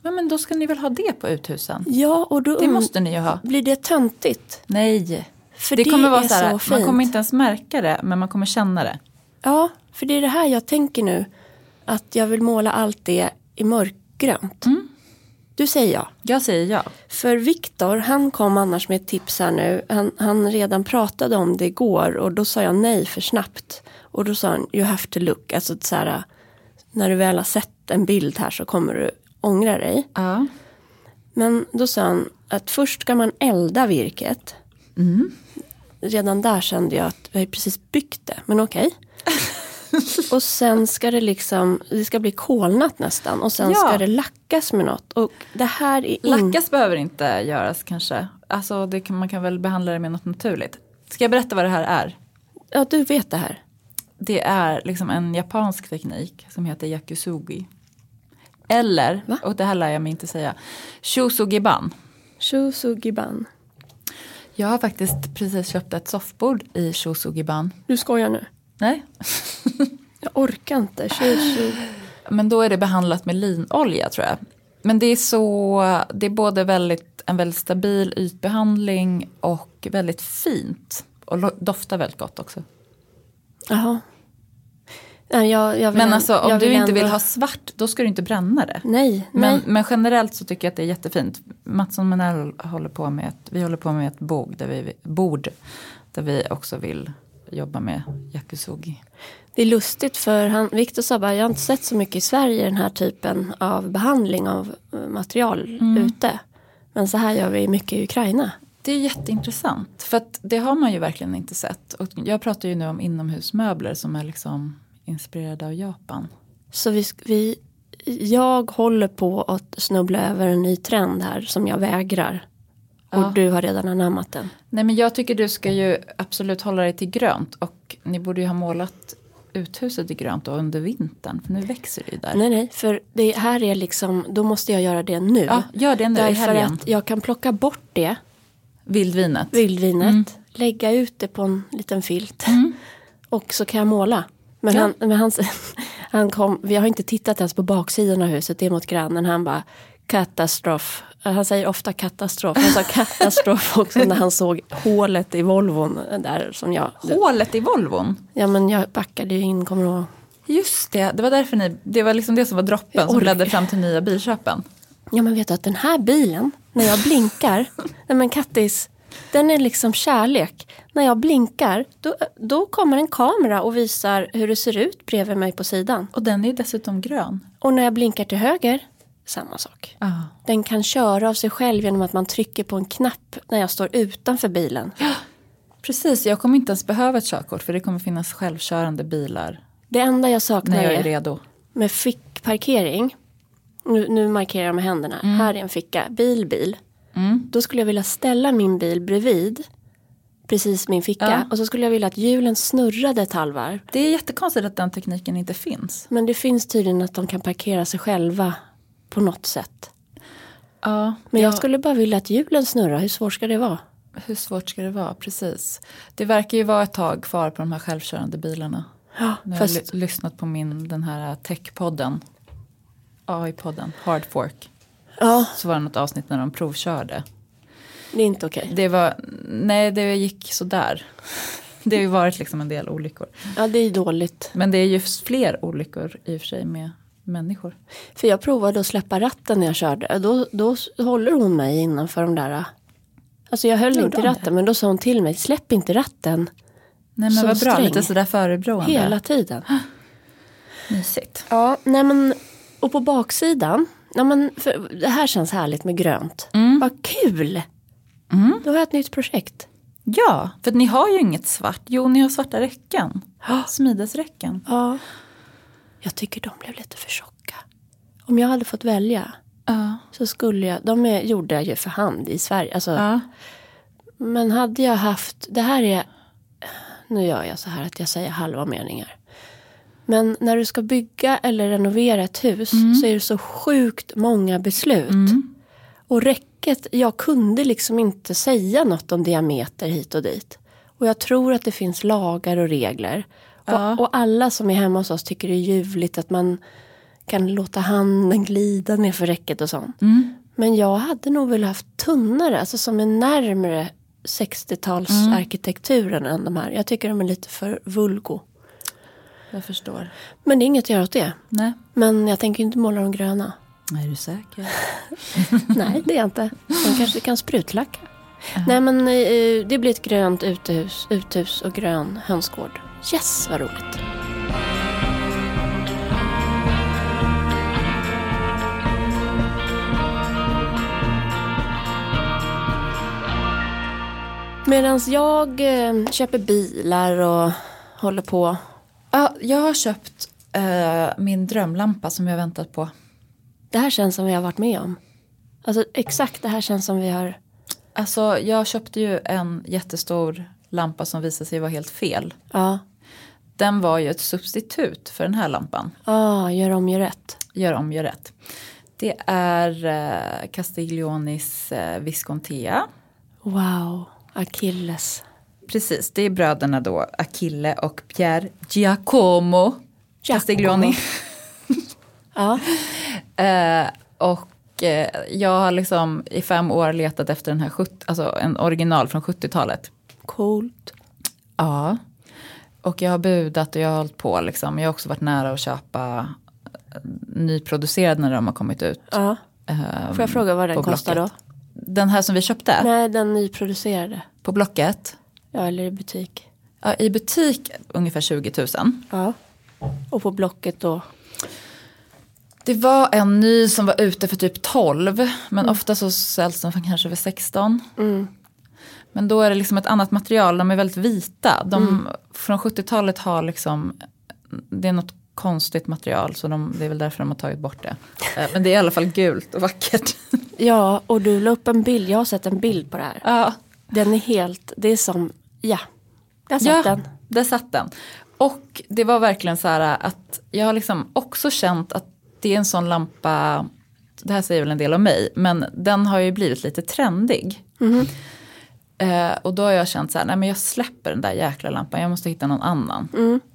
Men, men då ska ni väl ha det på uthusen? Ja och då Det måste ni ju ha. blir det töntigt. Nej. För det det, kommer vara så här, så man kommer inte ens märka det men man kommer känna det. Ja, för det är det här jag tänker nu. Att jag vill måla allt det i mörkgrönt. Mm. Du säger ja. Jag säger ja. För Viktor, han kom annars med ett tips här nu. Han, han redan pratade om det igår och då sa jag nej för snabbt. Och då sa han, you have to look. Alltså så här, när du väl har sett en bild här så kommer du ångra dig. ja. Men då sa han att först ska man elda virket. Redan där kände jag att vi har precis byggt det, men okej. <laughs> och sen ska det liksom, det ska bli kolnat nästan och sen Ja. ska det lackas med något. Och det här är inte... Lackas behöver inte göras kanske. Alltså det kan, man kan väl behandla det med något naturligt. Ska jag berätta vad det här är? Ja, du vet det här. Det är liksom en japansk teknik som heter yakusugi. Eller, Va? och det här lär jag mig inte säga, shusugiban. Shusugiban. Jag har faktiskt precis köpt ett soffbord i shusugiban. Du skojar nu? Nej, <laughs> Jag orkar inte. Shusu... Men då är det behandlat med linolja tror jag. Men det är så, det är både väldigt, en väldigt stabil ytbehandling och väldigt fint. Och doftar väldigt gott också. Jaha. Jag, jag vill Men alltså om du inte vill ändå- ha svart, då ska du inte bränna det. Nej, Men, nej. men generellt så tycker jag att det är jättefint. Mattsson Manell håller på med ett, vi håller på med ett bord där vi, bord där vi också vill jobba med yakusugi. Det är lustigt för han, Victor sa bara, jag har inte sett så mycket i Sverige den här typen av behandling av eh, material Mm. ute. Men så här gör vi mycket i Ukraina. Det är jätteintressant. För att det har man ju verkligen inte sett. Och jag pratar ju nu om inomhusmöbler som är liksom inspirerade av Japan. Så vi, vi, jag håller på att snubbla över en ny trend här som jag vägrar. Och Ja. du har redan anammat den. Nej men jag tycker du ska ju absolut hålla dig till grönt. Och ni borde ju ha målat uthuset i grönt då under vintern. För nu växer det ju där. Nej, nej, för det här är liksom, då måste jag göra det nu. Ja, gör det nu Därför att jag kan plocka bort det, Vildvinet. vildvinet, Mm. lägga ut det på en liten filt. <laughs> Och så kan jag måla. Men, Ja. han, men han, <laughs> han kom, vi har inte tittat ens på baksidan av huset, det är mot grannen. Han bara, katastrof. Han säger ofta katastrof. Han sa <laughs> katastrof också när han såg hålet i Volvon där som jag. Hålet i Volvon. Ja men jag backade ju in, kommer du ihåg? Just det, det var därför ni, det var liksom det som var droppen som ledde fram till nya bilköpen. Ja men vet du att den här bilen, när jag blinkar, <laughs> nej men Kattis, den är liksom kärlek. När jag blinkar, då, då kommer en kamera och visar hur det ser ut bredvid mig på sidan. Och den är dessutom grön. Och när jag blinkar till höger, samma sak. Ah. Den kan köra av sig själv genom att man trycker på en knapp när jag står utanför bilen. Precis, jag kommer inte ens behöva ett körkort för det kommer finnas självkörande bilar Det enda jag saknar när jag är redo. med fickparkering. Nu, nu markerar jag med händerna. Här är en ficka. Bil, bil. Mm. Då skulle jag vilja ställa min bil bredvid. Precis min ficka. Ja. Och så skulle jag vilja att hjulen snurrade ett halvvarv. Det är jättekonstigt att den tekniken inte finns. Men det finns tydligen att de kan parkera sig själva på något sätt. Ja, Men jag ja, skulle bara vilja att hjulen snurrar. Hur svårt ska det vara? hur svårt ska det vara? Precis. Det verkar ju vara ett tag kvar på de här självkörande bilarna. Ja, Nu har jag fast ly- lyssnat på min, den här techpodden. AI-podden, Hard Fork. ja, Så var det något avsnitt när de provkörde. Det är inte okej. Det var, nej det gick sådär. Det har ju varit liksom en del olyckor. Ja, det är dåligt. Men det är ju fler olyckor i och för sig med människor. För jag provade att släppa ratten när jag körde. Då, då håller hon mig innanför de där. Alltså jag höll Gjorde inte ratten men då sa hon till mig. Släpp inte ratten Nej men vad bra, sträng. lite sådär förebrående. hela tiden. Mysigt. Ja, nej men. Och på baksidan. Ja, men för, det här känns härligt med grönt. Vad kul! Då har jag ett nytt projekt. Ja, för ni har ju inget svart. Jo, ni har svarta räcken. Smidesräcken. Ja. Jag tycker de blev lite för tjocka. Om jag hade fått välja Ja. så skulle jag, de är gjorda ju för hand i Sverige. Alltså, ja. Men hade jag haft, det här är, nu gör jag så här att jag säger halva meningar. Men när du ska bygga eller renovera ett hus så är det så sjukt många beslut. Och räcket, jag kunde liksom inte säga något om diameter hit och dit. Och jag tror att det finns lagar och regler. Ja. Och, och alla som är hemma hos oss tycker det är ljuvligt att man kan låta handen glida ner för räcket och sånt. Mm. Men jag hade nog velat haft tunnare, alltså som är närmre 60-talsarkitekturen än de här. Jag tycker de är lite för vulgo. Jag förstår. Men det är inget att göra åt det. Nej. Men jag tänker inte måla dem gröna. Är du säker? <laughs> Nej, det är jag inte. Man kanske kan sprutlacka. Nej, men eh, det blir ett grönt uthus, uthus och grön hönsgård. Yes, vad roligt. Medan jag eh, köper bilar och håller på. Ja, jag har köpt eh, min drömlampa som jag väntat på. Det här känns som vi har varit med om. Alltså exakt det här känns som vi har. Alltså, jag köpte ju en jättestor lampa som visade sig vara helt fel. Ja, Den var ju ett substitut för den här lampan. ah, gör om, gör rätt. Gör om, gör rätt. Det är eh, Castiglionis eh, Viscontea. Wow, Achilles. Precis, det är bröderna då Achille och Pier Giacomo Castiglioni. Ja. Eh, och eh, jag har liksom i fem år letat efter den här 70, alltså en original från 70-talet. Coolt. Ja. Och jag har budat och jag har hållit på liksom. Jag har också varit nära att köpa eh, nyproducerade när de har kommit ut. Ja. eh, Får jag fråga vad den kostar då? Den här som vi köpte Nej, den nyproducerade. på Blocket. Ja, eller i butik. Ja, I butik ungefär 20 000. Ja. Och på Blocket då? Det var en ny som var ute för typ 12. Men ofta så säljs de för kanske för 16. Mm. Men då är det liksom ett annat material. De är väldigt vita. De från 70-talet har liksom. Det är något konstigt material. Så de, det är väl därför de har tagit bort det. Eh, Men det är i alla fall gult och vackert. <laughs> Ja, och du la upp en bild. Jag har sett en bild på det här. Ja, Den är helt, det är som, ja. Har sett ja den. där satt den. Och det var verkligen så här att jag har liksom också känt att det är en sån lampa. Det här säger väl en del om mig. Men den har ju blivit lite trendig. Eh, och då har jag känt så här, nej men jag släpper den där jäkla lampan, jag måste hitta någon annan.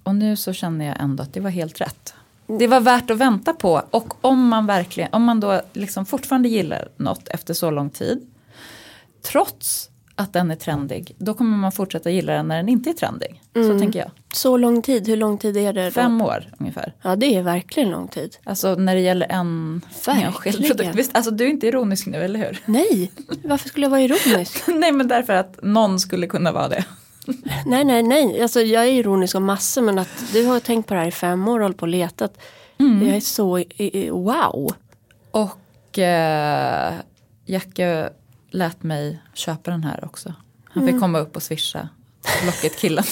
Och nu så känner jag ändå att det var helt rätt. Det var värt att vänta på och om man verkligen, om man då liksom fortfarande gillar något efter så lång tid. Trots att den är trendig, då kommer man fortsätta gilla den när den inte är trendig. Så tänker jag. Så lång tid, hur lång tid är det då? Fem år ungefär. Ja, det är verkligen lång tid. Alltså när det gäller en enskild produkt. Visst, alltså du är inte ironisk nu, eller hur? Nej, varför skulle jag vara ironisk? <laughs> Nej men därför att någon skulle kunna vara det. <laughs> nej, nej, nej. Alltså, jag är ironisk om massor men att du har tänkt på det här i fem år och hållit på och letat. Jag är så, wow. Och eh, Jacke lät mig köpa den här också. Han fick komma upp och swisha Blocket-killen.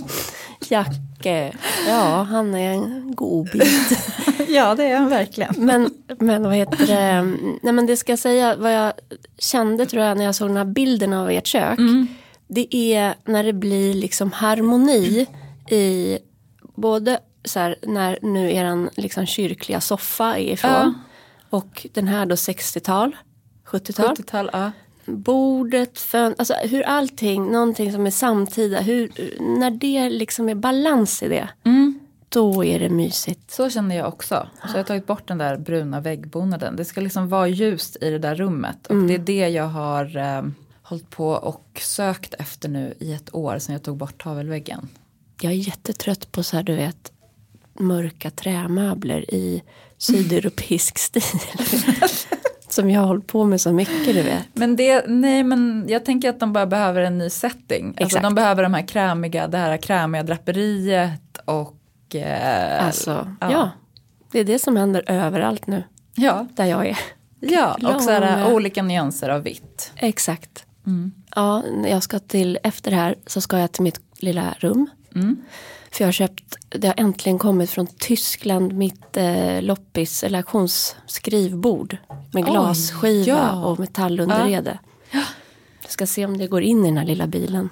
<laughs> Jacke, ja han är en god bit. <laughs> ja det är han verkligen. Men, men vad heter det, nej men det ska jag säga vad jag kände tror jag när jag såg den här bilden av ert kök. Det är när det blir liksom harmoni i både så här, när nu eran liksom kyrkliga soffa är ifrån. Ja. Och den här då 60-tal, 70-tal. 70-tal, ja. Bordet, fön, alltså hur allting, någonting som är samtida, hur, när det liksom är balans i det. Då är det mysigt. Så känner jag också. Så jag har tagit bort den där bruna väggbonaden. Det ska liksom vara ljust i det där rummet. Och det är det jag har eh, hållit på och sökt efter nu i ett år sedan jag tog bort tavelväggen. Jag är jättetrött på så här, du vet, mörka trämöbler i sydeuropeisk stil. <laughs> Som jag har hållit på med så mycket, du vet. Men det, nej men jag tänker att de bara behöver en ny setting. Alltså Exakt. de behöver de här krämiga, det här krämiga draperiet och eh, Alltså, ja. Det är det som händer överallt nu, ja, där jag är. ja och så här, olika nyanser av vitt. Exakt. Ja, när jag ska till, efter det här så ska jag till mitt lilla rum. För jag har köpt, det har äntligen kommit från Tyskland, mitt eh, loppis eller auktionsskrivbord. Med Oj, glasskiva ja. och metallunderrede. Jag ska se om det går in i den här lilla bilen.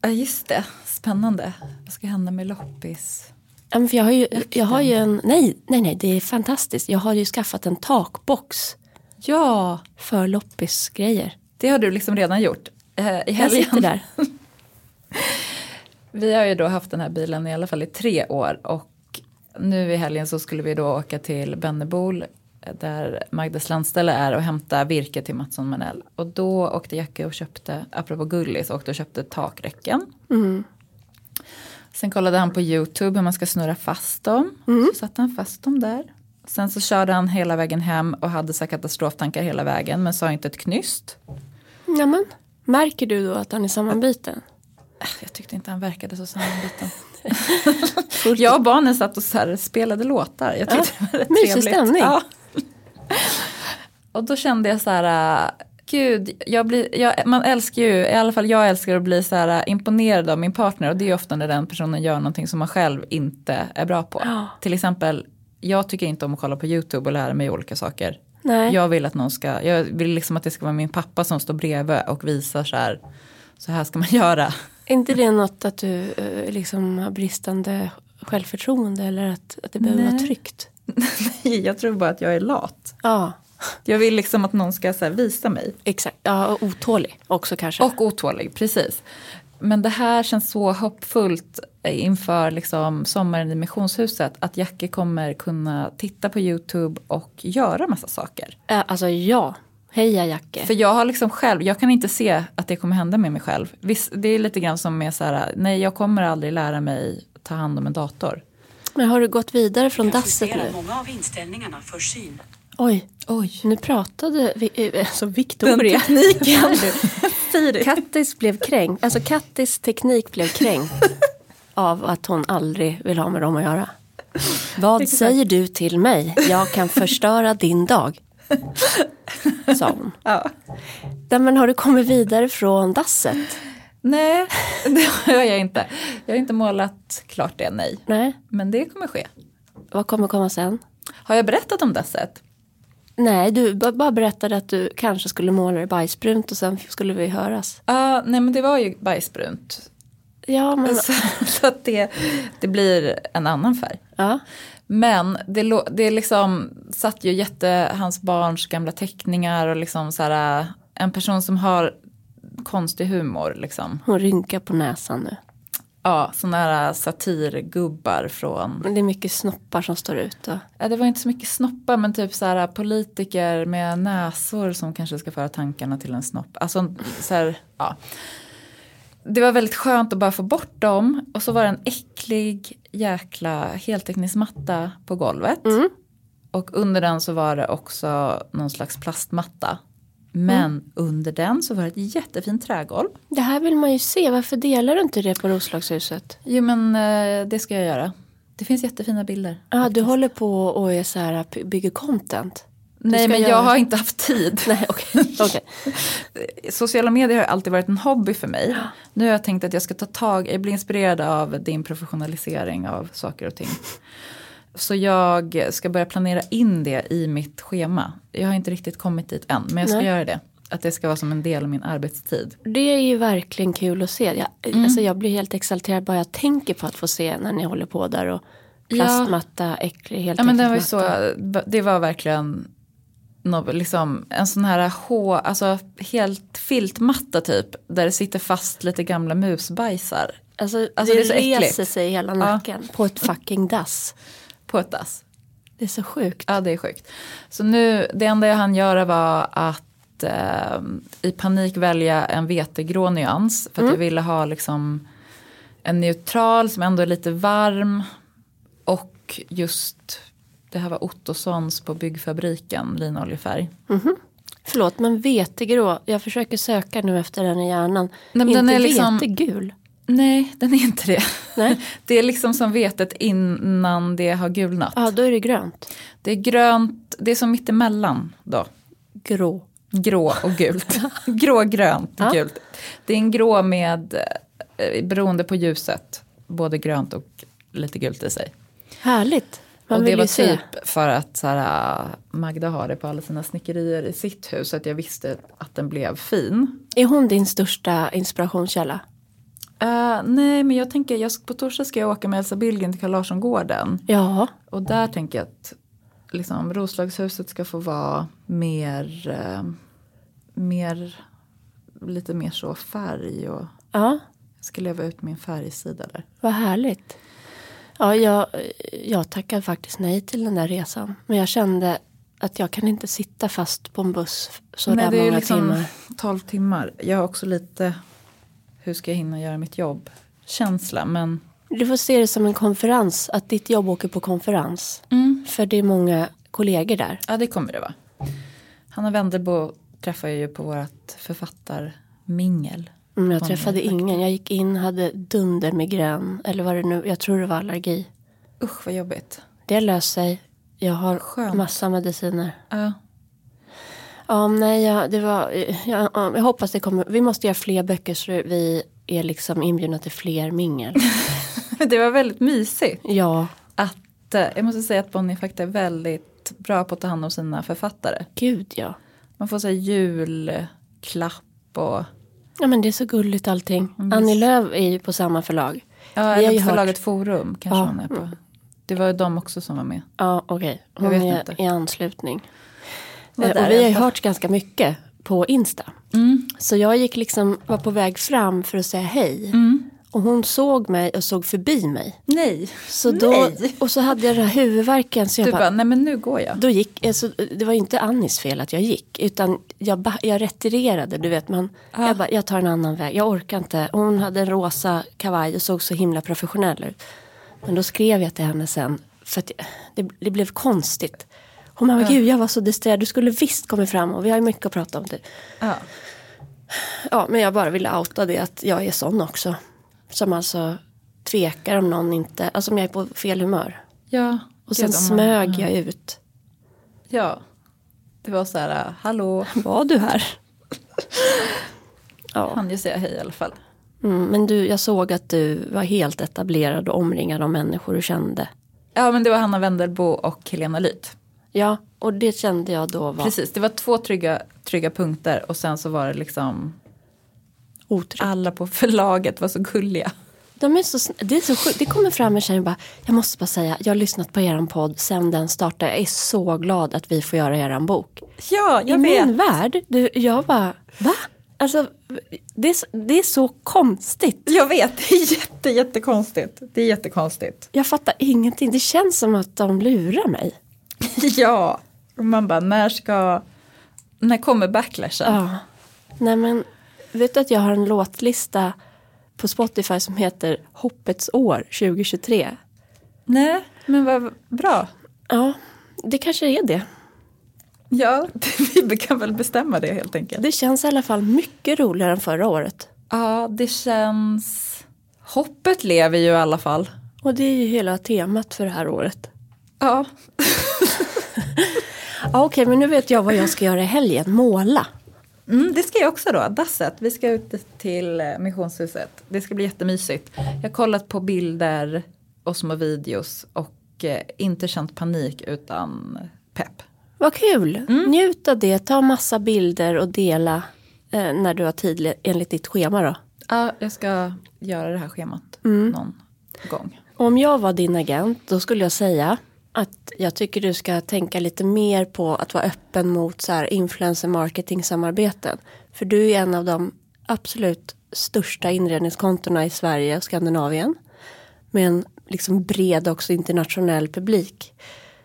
Ja just det, spännande. Vad ska hända med loppis? Ja, men för jag, har ju, jag har ju en, nej, nej, nej, det är fantastiskt. Jag har ju skaffat en takbox Ja, för loppisgrejer. det har du liksom redan gjort. Eh, I Jag helgen. sitter där. <laughs> Vi har ju då haft den här bilen i alla fall i tre år och nu i helgen så skulle vi då åka till Bennebol där Magdas landställe är och hämta virke till Mattsson Manell. Och då åkte Jacke och köpte, apropå Gullis, åkte och köpte takräcken. Sen kollade han på YouTube hur man ska snurra fast dem. Så satte han fast dem där. Sen så körde han hela vägen hem och hade så katastroftankar hela vägen men sa inte ett knyst. Nämen, märker du då att han är sammanbiten? Äh, Jag tyckte inte han verkade så sammanbiten. <laughs> jag och barnen satt och så spelade låtar. Jag tyckte Ja, det var rätt mysig stämning. Ja. och då kände jag så här, äh, gud, jag blir, jag, man älskar ju, i alla fall jag älskar att bli så här äh, imponerad av min partner. Och det är ofta när den personen gör någonting som man själv inte är bra på. Ja. Till exempel, jag tycker inte om att kolla på YouTube och lära mig olika saker. Nej. Jag vill att någon ska, jag vill liksom att det ska vara min pappa som står bredvid och visar så här, så här ska man <laughs> göra. Är inte det något att du eh, liksom har bristande självförtroende eller att, att det behöver vara Nej. tryggt? <laughs> Nej, jag tror bara att jag är lat. Ja, Jag vill liksom att någon ska här, visa mig. exakt. Ja, och otålig också kanske. Och otålig, precis. Men det här känns så hoppfullt inför liksom sommaren i missionshuset. Att Jackie kommer kunna titta på YouTube och göra massa saker. Äh, alltså ja, heja Jacke. För jag har liksom själv, jag kan inte se att det kommer hända med mig själv. Visst, det är lite grann som med så här, nej jag kommer aldrig lära mig ta hand om en dator. Men har du gått vidare från dasset nu? många av inställningarna för syn. Oj, Oj. nu pratade vi, eh, alltså Victoria. tekniken. <laughs> Siri. Kattis blev kränkt, alltså Kattis teknik blev kränkt <laughs> av att hon aldrig vill ha med dem att göra. Vad säger du till mig? Jag kan förstöra din dag. <laughs> Sa hon. Ja. Nej, men har du kommit vidare från dasset? Nej, det har jag inte. Jag har inte målat klart det, nej. Nej, Men det kommer ske. vad kommer komma sen? Har jag berättat om dasset? Nej, du bara berättade att du kanske skulle måla det bajsbrunt och sen skulle vi höras. Ja, nej men det var ju bajsbrunt. Ja, men Så, <laughs> så att det, det blir en annan färg. ja. Men det, det liksom satt ju jätte, hans barns gamla teckningar och liksom så här, en person som har konstig humor liksom. hon rynkar på näsan nu. Ja, sådana här satirgubbar från, Men det är mycket snoppar som står ut. Och... ja, det var inte så mycket snoppar men typ så här politiker med näsor som kanske ska föra tankarna till en snopp. Alltså så här, ja. Det var väldigt skönt att bara få bort dem och så var det en äcklig jäkla heltäckningsmatta på golvet. Mm. Och under den så var det också någon slags plastmatta. Men under den så var det ett jättefint trägolv. Det här vill man ju se. Varför delar du inte det på Roslagshuset? Jo men eh, det ska jag göra. Det finns jättefina bilder. Ja, du håller på och är så här, bygger content. Nej men göra- jag har inte haft tid. <laughs> Nej, okej. <laughs> okej. Sociala medier har alltid varit en hobby för mig. Nu har jag tänkt att jag ska ta tag, jag blir inspirerad av din professionalisering av saker och ting. Så jag ska börja planera in det i mitt schema. Jag har inte riktigt kommit dit än, men jag ska Nej. göra det. Att det ska vara som en del av min arbetstid. Det är ju verkligen kul att se. Jag, Mm. alltså jag blir helt exalterad bara jag tänker på att få se när ni håller på där och plastmatta, äcklig, helt Ja men det var så, det var verkligen liksom en sån här hå, alltså helt filtmatta typ. Där det sitter fast lite gamla musbajsar Alltså, Alltså, det, det reser äckligt. sig i hela nacken på ett fucking dass. på ett dass. Det är så sjukt. Ja det är sjukt. Så nu, det enda jag hann göra var att eh, i panik välja en vetegrå nyans. För att jag ville ha liksom en neutral som ändå är lite varm. Och just, det här var Ottossons på byggfabriken, linoljefärg. Förlåt, men vetegrå. Jag försöker söka nu efter den i hjärnan. men inte den är liksom- vetegul. Nej, den är inte det. Nej. <laughs> Det är liksom som vetet innan det har gulnat. Ja, då är det grönt. Det är grönt, det är som mittemellan då. Grå. Grå och gult. <laughs> grå, grönt, Ja. gult. Det är en grå med, eh, beroende på ljuset, både grönt och lite gult i sig. Härligt. Man och det var ju se. typ för att så här, Magda har det på alla sina snickerier i sitt hus. Så att jag visste att den blev fin. Är hon din största inspirationskälla? Eh, nej men jag tänker, jag, på torsdag ska jag åka med Elsa Billgren till Carl Larsson-gården. Ja, Och där tänker jag att liksom, Roslagshuset ska få vara mer, eh, mer, lite mer så färg och ja jag ska leva ut min färgsida där. vad härligt. Ja, jag, jag tackade faktiskt nej till den där resan. Men jag kände att jag kan inte sitta fast på en buss så Nej, där det är många liksom timmar. 12 timmar. Jag har också lite, hur ska jag hinna göra mitt jobb? Känsla, men Du får se det som en konferens, att ditt jobb åker på konferens. För det är många kollegor där. ja det kommer det vara. Hanna Wendelbo träffar jag ju på vårt författarmingel. Mm, jag träffade ingen. Jag gick in, hade dundermigrän. Eller vad det nu, jag tror det var allergi. Usch vad jobbigt. Det löser sig. Jag har Skönt. massa mediciner. Ja. Ja, nej, ja, det var, ja, ja, jag hoppas det kommer. Vi måste göra fler böcker så vi är liksom inbjudna till fler mingel. <laughs> Det var väldigt mysigt. Ja, Att, eh, jag måste säga att Bonnie faktiskt är väldigt bra på att ta hand om sina författare. gud ja. Man får säga julklapp och Ja men det är så gulligt allting. Annie Lööf är ju på samma förlag. ja, Vi eller på hört- förlaget Forum kanske Ja. hon är på. Det var ju de också som var med. Ja okej, Jag hon är inte. i anslutning. Eh, och vi har ju hört ganska mycket på Insta. Mm. Så jag gick liksom, var på väg fram för att säga hej. Och hon såg mig och såg förbi mig. Nej. Så då, Nej. Och så hade jag den här huvudvärken. Så jag Du bara, bara, nej men nu går jag. då gick, alltså, det var inte Annis fel att jag gick. Utan jag, jag retirerade. Du vet, man, jag, bara, jag tar en annan väg. Jag orkar inte. Hon hade en rosa kavaj och såg så himla professionell ut. Men då skrev jag till henne sen. För att det, det blev konstigt. Hon bara, gud jag var så distraherad. Du skulle visst kommit fram och vi har ju mycket att prata om. Det. Ja. Ja, men jag bara ville outa det att jag är sån också. Som alltså tvekar om någon inte, alltså om jag är på fel humör. ja. Och sen om man- smög jag ut. Ja. Det var så här, hallå. <laughs> Var du här? <laughs> ja, Han ju säga hej i alla fall. mm, men du, jag såg att du var helt etablerad och omringad av människor du kände. Ja men det var Hanna Wendelbo och Helena Lyth. Ja, och det kände jag då var Precis, det var två trygga, trygga punkter och sen så var det liksom otryggt. alla på förlaget var så gulliga. De är så, det, är så sjukt. det kommer fram en tjej och bara, jag måste bara säga, jag har lyssnat på eran podd sen den startade. Jag är så glad att vi får göra eran bok. Ja, I min värld, du, jag bara, va? Alltså, det är, så- det är så konstigt. Jag vet, det är jätte, jättekonstigt. Det är jättekonstigt. Jag fattar ingenting. Det känns som att de lurar mig. <laughs> Ja, man bara när ska, när kommer backlashen? Ja. Nej men, vet du att jag har en låtlista på Spotify som heter Hoppets år 2023. Nej, men vad bra. Ja, det kanske är det. Ja, <laughs> vi kan väl bestämma det helt enkelt. Det känns i alla fall mycket roligare än förra året. Ja, det känns... Hoppet lever ju i alla fall. Och det är ju hela temat för det här året. Ja, <laughs> Ja, Okej, men nu vet jag vad jag ska göra i helgen. Måla. Mm, det ska jag också då. Dasset. Vi ska ut till eh, missionshuset. Det ska bli jättemysigt. Jag har kollat på bilder och små videos och eh, inte känt panik utan pepp. Vad kul. Njut av det. Ta massa bilder och dela eh, när du har tid enligt ditt schema då. Ja, jag ska göra det här schemat någon gång. Om jag var din agent då skulle jag säga att jag tycker du ska tänka lite mer på att vara öppen mot så här influencer marketing samarbeten. För du är en av de absolut största inredningskontona i Sverige och Skandinavien. Med en liksom bred också internationell publik.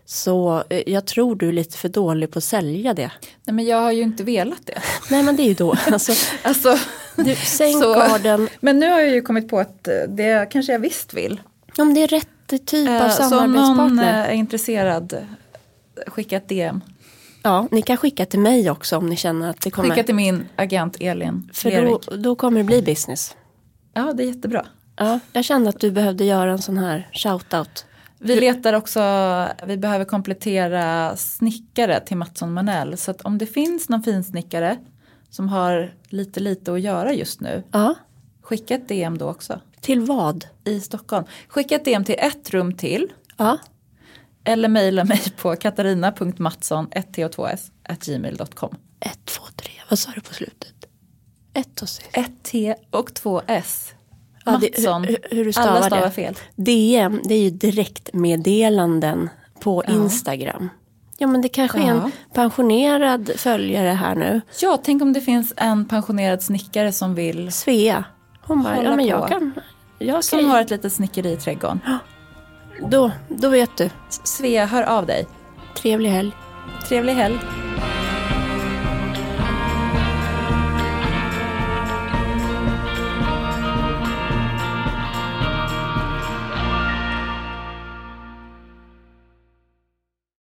Så eh, jag tror du är lite för dålig på att sälja det. Nej, men jag har ju inte velat det. <laughs> Nej men det är ju då. Alltså, <laughs> Alltså, du, sänk Så- garden. men nu har jag ju kommit på att eh, det kanske jag visst vill. Om det är rätt typ av Eh, Så om någon samarbetspartner. eh, är intresserad, skicka ett DM. Ja, ni kan skicka till mig också om ni känner att det kommer. Skicka till min agent Elin För Lervik. då, då kommer det bli business. Ja, det är jättebra. Ja, jag kände att du behövde göra en sån här shout-out. Vi letar också, vi behöver komplettera snickare till Mattsson Manell. Så att om det finns någon finsnickare som har lite lite att göra just nu, Ja, skicka ett DM då också. Till vad? I Stockholm. Skicka ett DM till ett rum till. Ja, Eller mejla mig på katarina.mattsson 1t2s gmail.com. 1, 2, 3. Vad sa du på slutet? 1 och 6. 1t och 2 s. Ja, det- Mattsson. hur- hur du stavar Alla stavar det. fel. DM, det är ju direktmeddelanden på Ja. Instagram. Ja, men det kanske är en Ja. pensionerad följare här nu. Ja, tänk om det finns en pensionerad snickare som vill, Svea. Hon bara, ja men jag på. kan. Jag som har ett litet snickeri i trädgården. då, då vet du. Svea, hör av dig. Trevlig helg. Trevlig helg.